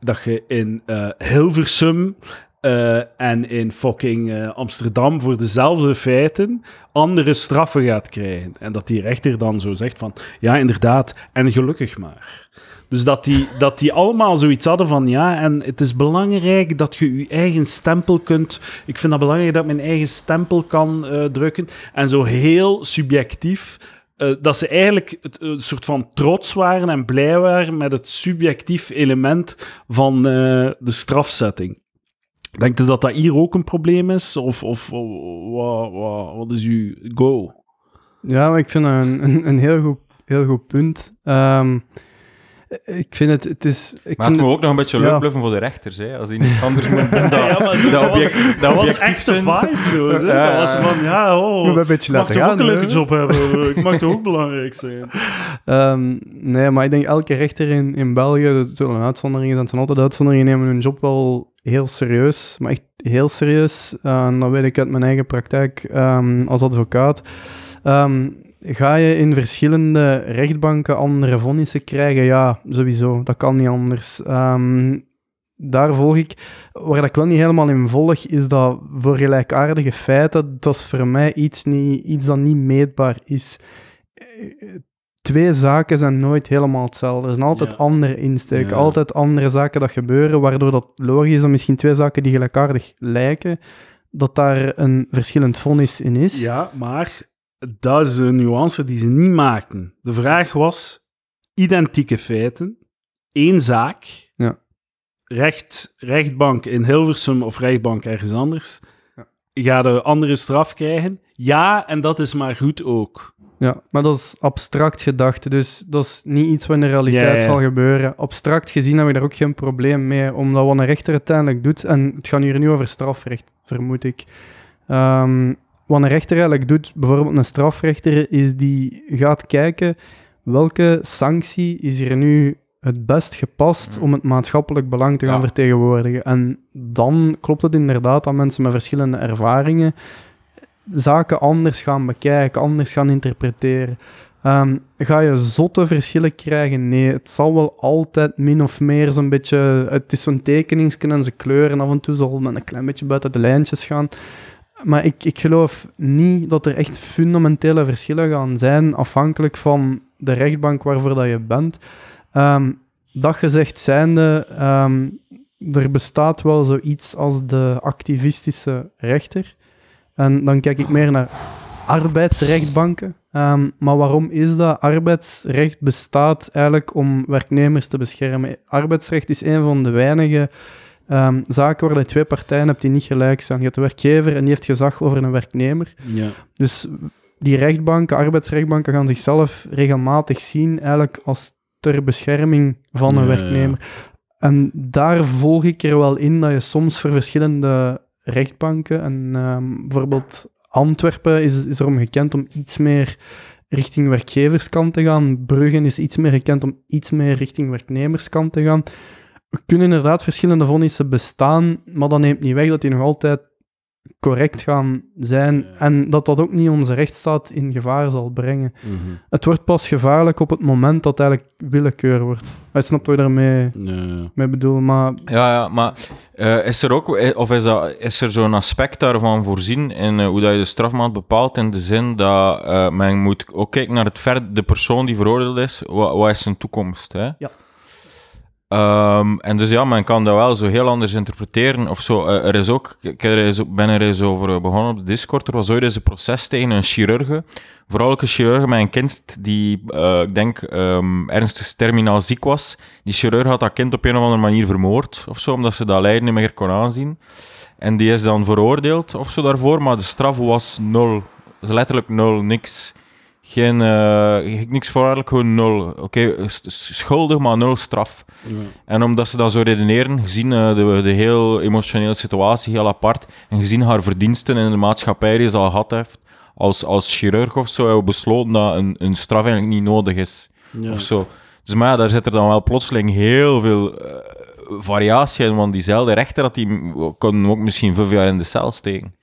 dat je in eh, Hilversum eh, en in fucking eh, Amsterdam voor dezelfde feiten andere straffen gaat krijgen. En dat die rechter dan zo zegt van, ja, inderdaad, en gelukkig maar. Dus dat die, dat die allemaal zoiets hadden van, ja, en het is belangrijk dat je je eigen stempel kunt... Ik vind dat belangrijk dat ik mijn eigen stempel kan drukken. En zo heel subjectief eh, dat ze eigenlijk het, een soort van trots waren en blij waren met het subjectief element van eh, de strafzetting. Denkt u dat dat hier ook een probleem is? Of, of wat, is uw go? Ja, ik vind dat een, een, een heel, goed, heel goed punt. Ehm, ik vind het, het is... Ik Maar het moet ook nog een beetje ja. leuk blijven voor de rechters, hè. Als die niks anders moeten doen dan Ja, maar dat, dat object, dat, Dat was echt de zijn. vibe zo. Ja, Dat was van, ja, oh, Moet een beetje ik mag toch ook een leuke job hebben. Ik mag toch ook belangrijk zijn. Ehm, nee, maar ik denk elke rechter in, in België, er zullen uitzonderingen zijn, het zijn altijd uitzonderingen, nemen hun job wel heel serieus. Maar echt heel serieus. Eh, en dat weet ik uit mijn eigen praktijk ehm, als advocaat. Ehm, ga je in verschillende rechtbanken andere vonnissen krijgen? Ja, sowieso. Dat kan niet anders. Ehm, daar volg ik. Waar ik wel niet helemaal in volg, is dat voor gelijkaardige feiten, dat is voor mij iets, niet, iets dat niet meetbaar is. Twee zaken zijn nooit helemaal hetzelfde. Er zijn altijd Ja. andere insteken, Ja. altijd andere zaken dat gebeuren, waardoor dat logisch is dat misschien twee zaken die gelijkaardig lijken, dat daar een verschillend vonnis in is. Ja, maar dat is een nuance die ze niet maakten. De vraag was identieke feiten, één zaak, Ja. recht, rechtbank in Hilversum of rechtbank ergens anders, Ja. ga je andere straf krijgen. Ja, en dat is maar goed ook. Ja, maar dat is abstract gedacht. Dus dat is niet iets wat in de realiteit Ja, ja. zal gebeuren. Abstract gezien heb ik daar ook geen probleem mee, omdat wat een rechter uiteindelijk doet, en het gaat hier nu over strafrecht, vermoed ik. Ehm, wat een rechter eigenlijk doet, bijvoorbeeld een strafrechter, is die gaat kijken welke sanctie is hier nu het best gepast om het maatschappelijk belang te gaan Ja. vertegenwoordigen. En dan klopt het inderdaad dat mensen met verschillende ervaringen zaken anders gaan bekijken, anders gaan interpreteren. Ehm, ga je zotte verschillen krijgen? Nee, het zal wel altijd min of meer zo'n beetje... Het is zo'n tekeningsken en ze kleuren af en toe zal met een klein beetje buiten de lijntjes gaan. Maar ik, ik geloof niet dat er echt fundamentele verschillen gaan zijn afhankelijk van de rechtbank waarvoor dat je bent. Ehm, dat gezegd zijnde, ehm, er bestaat wel zoiets als de activistische rechter. En dan kijk ik meer naar arbeidsrechtbanken. Ehm, maar waarom is dat? Arbeidsrecht bestaat eigenlijk om werknemers te beschermen. Arbeidsrecht is een van de weinige ehm, zaken waar je twee partijen hebt die niet gelijk zijn. Je hebt de werkgever en die heeft gezag over een werknemer. Ja. Dus die rechtbanken, arbeidsrechtbanken, gaan zichzelf regelmatig zien eigenlijk als ter bescherming van een Ja, ja, ja. werknemer. En daar volg ik er wel in dat je soms voor verschillende rechtbanken, en ehm, bijvoorbeeld Antwerpen is, is erom gekend om iets meer richting werkgeverskant te gaan. Bruggen is iets meer gekend om iets meer richting werknemerskant te gaan. Er kunnen inderdaad verschillende vonnissen bestaan, maar dat neemt niet weg dat die nog altijd correct gaan zijn Ja. en dat dat ook niet onze rechtsstaat in gevaar zal brengen. Mhm. Het wordt pas gevaarlijk op het moment dat het eigenlijk willekeur wordt. Hij snapt wat ik daarmee Ja. mee bedoel, maar Ja, ja, maar eh, is er ook, eh, of is, dat, is er zo'n aspect daarvan voorzien in eh, hoe dat je de strafmaat bepaalt, in de zin dat eh, men moet ook kijken naar het ver, de persoon die veroordeeld is, wat, wat is zijn toekomst, hè? Ja. Ehm, en dus ja, men kan dat wel zo heel anders interpreteren. Of zo. Eh, er is ook, ik ben er eens over begonnen op de Discord. Er was ooit eens een proces tegen een chirurge. Vooral een chirurg met een kind die, eh, ik denk, ehm, ernstig terminaal ziek was. Die chirurg had dat kind op een of andere manier vermoord. Of zo, omdat ze dat lijden niet meer kon aanzien. En die is dan veroordeeld of zo daarvoor, maar de straf was nul. Dus letterlijk nul, niks. Geen, eh, niks voorwaardelijk, gewoon nul. Oké, schuldig, maar nul straf. Ja. En omdat ze dat zo redeneren, gezien eh, de, de heel emotionele situatie, heel apart, en gezien haar verdiensten in de maatschappij die ze al gehad heeft, als, als chirurg of zo, hebben we besloten dat een, een straf eigenlijk niet nodig is. Ja. Of zo. Dus maar ja, daar zit er dan wel plotseling heel veel eh, variatie in, want diezelfde rechter, dat die kon ook misschien vijf jaar in de cel steken.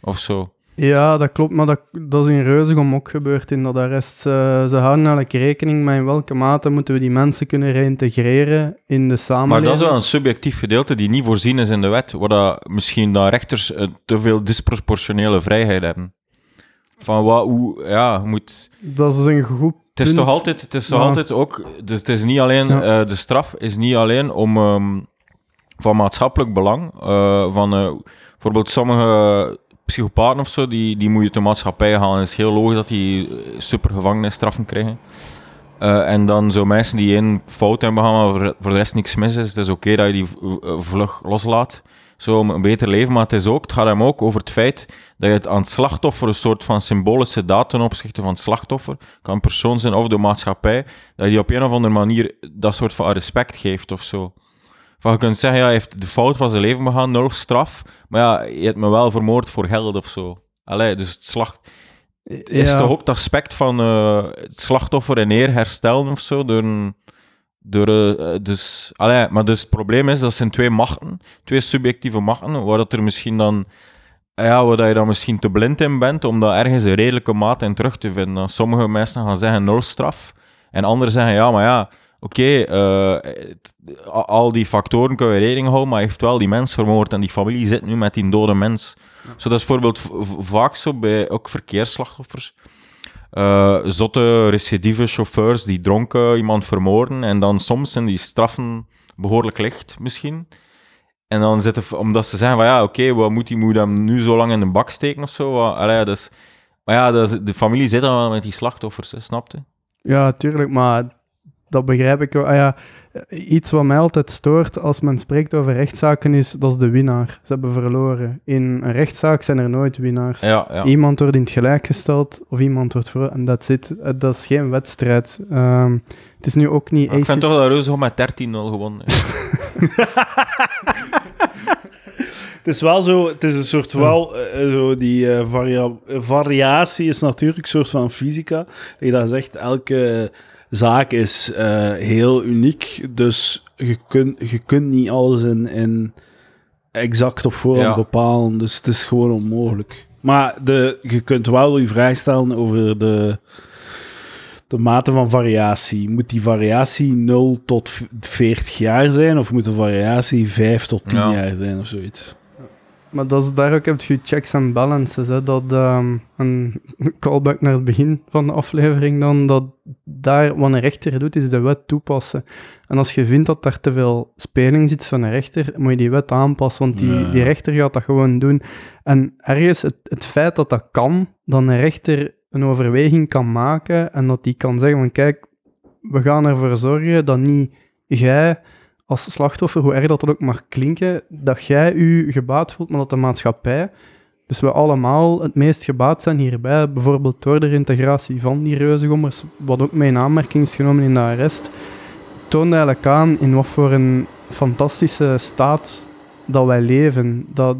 Of zo. Ja, dat klopt, maar dat, dat is in Reuzegom ook gebeurd in dat arrest. Ze, ze houden eigenlijk rekening met in welke mate moeten we die mensen kunnen reïntegreren in de samenleving. Maar dat is wel een subjectief gedeelte die niet voorzien is in de wet, waar dat misschien dan rechters een te veel disproportionele vrijheid hebben. Van wat, hoe, ja, moet... Dat is een goed Het is toch altijd, het is toch Ja. altijd ook, dus het is niet alleen, Ja. eh, de straf is niet alleen om, ehm, van maatschappelijk belang, eh, van eh, bijvoorbeeld sommige psychopaten of zo, die, die moet je de maatschappij halen. Het is heel logisch dat die eh, super gevangenisstraffen krijgen. Eh, en dan zo mensen die één fout hebben begaan, maar voor, de rest niks mis is, het is oké dat je die eh, vlug loslaat. Zo om een beter leven, maar het, is ook, het gaat hem ook over het feit dat je het aan het slachtoffer een soort van symbolische daad ten opzichte van het slachtoffer, kan een persoon zijn of de maatschappij, dat je op een of andere manier dat soort van respect geeft of zo. Van je kunt zeggen, ja, hij heeft de fout van zijn leven begaan, nul straf, maar ja, je hebt me wel vermoord voor geld of zo. Allee, dus het slacht is Ja. toch ook het aspect van eh, het slachtoffer in eer herstellen of zo, door een... Door, eh, dus, allee, maar dus het probleem is, dat zijn twee machten, twee subjectieve machten, waar dat er misschien dan, ja, waar dat je dan misschien te blind in bent om daar ergens een redelijke maat in terug te vinden. Sommige mensen gaan zeggen nul straf, en anderen zeggen ja, maar ja, oké, eh, a- al die factoren kunnen we rekening houden, maar hij heeft wel die mens vermoord en die familie zit nu met die dode mens. Zo, dat is bijvoorbeeld vaak zo bij ook verkeersslachtoffers. Eh, zotte recidieve chauffeurs die dronken iemand vermoorden en dan soms zijn die straffen behoorlijk licht misschien. En dan zitten, omdat ze zeggen van ja, oké, wat moet die moet hem nu zo lang in de bak steken of zo. Wat, allee, dus, maar ja, dus, de familie zit dan wel met die slachtoffers, hè, snap je? Ja, tuurlijk, maar dat begrijp ik wel. Ah ja, iets wat mij altijd stoort als men spreekt over rechtszaken is, dat is de winnaar. Ze hebben verloren. In een rechtszaak zijn er nooit winnaars. Ja, ja. Iemand wordt in het gelijk gesteld of iemand wordt verloren en dat zit. Dat is geen wedstrijd. Ehm, het is nu ook niet... Maar ik vind toch dat Reus met 13-0 gewonnen heeft. Het is wel zo, het is een soort wel, eh, zo die eh, varia- variatie is natuurlijk een soort van fysica. Dat je dat zegt, elke zaak is eh, heel uniek, dus je, kunt je kunt niet alles in, in exact op voorhand Ja. bepalen, dus het is gewoon onmogelijk. Maar de, je kunt wel je vraag stellen over de, de mate van variatie. Moet die variatie 0 tot v- 40 jaar zijn, of moet de variatie 5 tot 10 Ja. jaar zijn, of zoiets? Maar dat is, daar ook heb je checks en balances. Hè, dat, ehm, een callback naar het begin van de aflevering dan, dat daar wat een rechter doet, is de wet toepassen. En als je vindt dat daar te veel speling zit van een rechter, moet je die wet aanpassen, want die, die rechter gaat dat gewoon doen. En ergens het, het feit dat dat kan, dat een rechter een overweging kan maken en dat die kan zeggen van kijk, we gaan ervoor zorgen dat niet jij als slachtoffer, hoe erg dat dat ook mag klinken, dat jij je gebaat voelt, maar dat de maatschappij, dus we allemaal het meest gebaat zijn hierbij, bijvoorbeeld door de integratie van die reuzengommers, wat ook mee in aanmerking is genomen in de arrest, toont eigenlijk aan in wat voor een fantastische staat dat wij leven. Dat,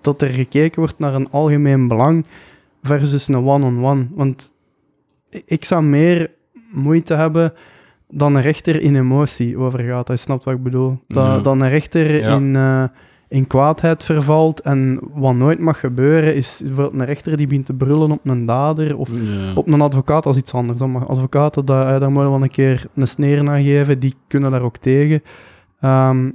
dat er gekeken wordt naar een algemeen belang versus een one-on-one. Want ik zou meer moeite hebben dan een rechter in emotie overgaat. Hij snapt wat ik bedoel. Dat, Ja. Dan een rechter Ja. in, eh, in kwaadheid vervalt en wat nooit mag gebeuren is bijvoorbeeld een rechter die begint te brullen op een dader of Ja. op een advocaat als iets anders. Dan mag advocaten, daar, eh, daar moeten we wel een keer een sneer naar geven, die kunnen daar ook tegen. Ehm,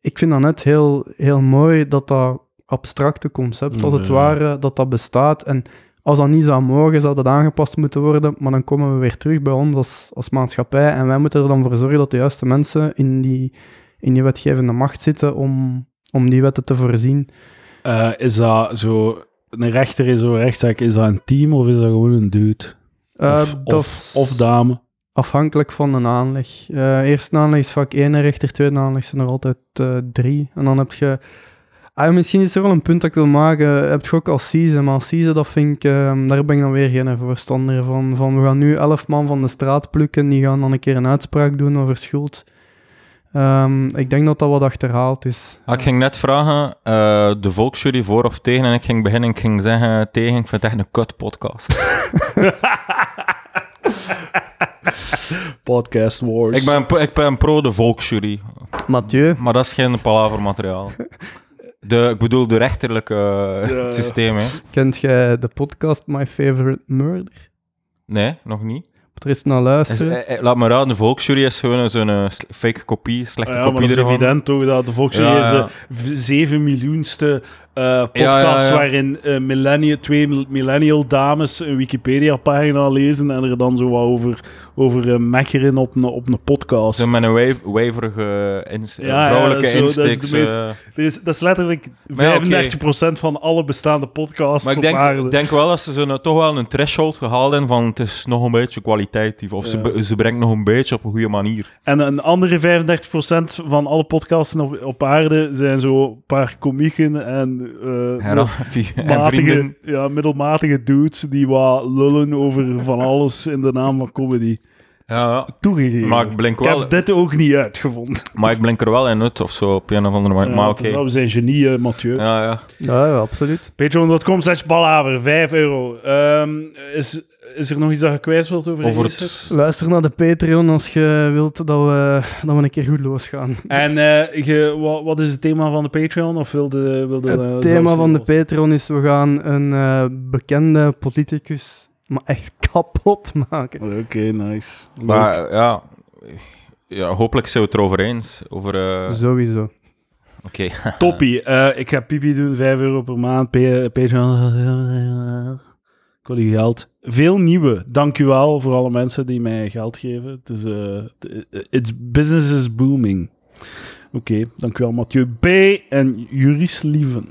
ik vind dat net heel, heel mooi dat dat abstracte concept, als het ware, dat dat bestaat. En als dat niet zou mogen, zou dat aangepast moeten worden. Maar dan komen we weer terug bij ons als, als maatschappij. En wij moeten er dan voor zorgen dat de juiste mensen in die, in die wetgevende macht zitten om, om die wetten te voorzien. Eh, is dat zo... Een rechter in zo'n rechtszaak, is dat een team of is dat gewoon een dude? Eh, Of, of, of dame? Afhankelijk van een aanleg. Eh eerste aanleg is vaak één rechter, tweede aanleg zijn er altijd drie. En dan heb je... Ah, misschien is er wel een punt dat ik wil maken. Heb je ook Assise, maar Assise, dat vind ik... eh, daar ben ik dan weer geen voorstander van. van. We gaan nu elf man van de straat plukken, die gaan dan een keer een uitspraak doen over schuld. Ehm, ik denk dat dat wat achterhaald is. Ah, ik ging net vragen, eh, de volksjury voor of tegen, en ik ging beginnen, ik ging zeggen tegen, ik vind het echt een kut podcast. Podcast Wars. ik, ben, ik ben pro de volksjury, Mathieu, maar dat is geen palavermateriaal. De, ik bedoel de rechterlijke eh, Ja. systeem, hè. Kent jij de podcast My Favorite Murder? Nee, nog niet. Moet er eens naar Is, luisteren. eh, eh, laat me raden, de Volksjury is gewoon zo'n fake kopie, slechte Ah ja, maar kopie dat is ervan. evident toch, dat de Volksjury Ja, is de v- zeven miljoenste eh, podcast Ja, ja, ja. waarin millennia- twee mil- millennial dames een Wikipedia-pagina lezen en er dan zo wat over, over eh, mekkeren op een, op een podcast. Zo met een wave, waverige ins- vrouwelijke zo, dat is de insteek. zo. meest- is, dat is letterlijk 35% Maar ja, van alle bestaande podcasts Maar ik op denk, aarde. ik denk wel dat ze zo'n, toch wel een threshold gehaald hebben van het is nog een beetje kwalitatief. Of ze, ze brengt nog een beetje op een goede manier. En een andere 35% van alle podcasts op, op aarde zijn zo een paar komieken en, eh, matige, vrienden. ja, middelmatige dudes die wat lullen over van alles in de naam van comedy. Ja, Toegegeven. maar ik blink ik wel, heb dit ook niet uitgevonden. maar ik blink er wel in uit of zo op een of andere manier. Ja, maar oké. is- We zijn genie, eh, Mathieu. Ja, ja. Ja, ja, absoluut. Patreon.com slash palaver, 5 euro. Ehm, is, is er nog iets dat je kwijt wilt over, Over? Luister naar de Patreon als je wilt dat we, dat we een keer goed losgaan. En eh, je, wat, wat is het thema van de Patreon? Of wilde, wilde Het thema van de Patreon is we gaan een eh, bekende politicus maar echt kapot maken. Oké, nice. Leuk. Maar ja, ja, hopelijk zijn we het erover eens. Over, eh, Sowieso. Oké. Toppie. Eh, ik ga pipi doen, 5 euro per maand. Pa- Patreon. Ik wil je geld. Veel nieuwe. Dank u wel voor alle mensen die mij geld geven. Het is, eh, it's business is booming. Oké, dank u wel Mathieu B. en Juris Lieven.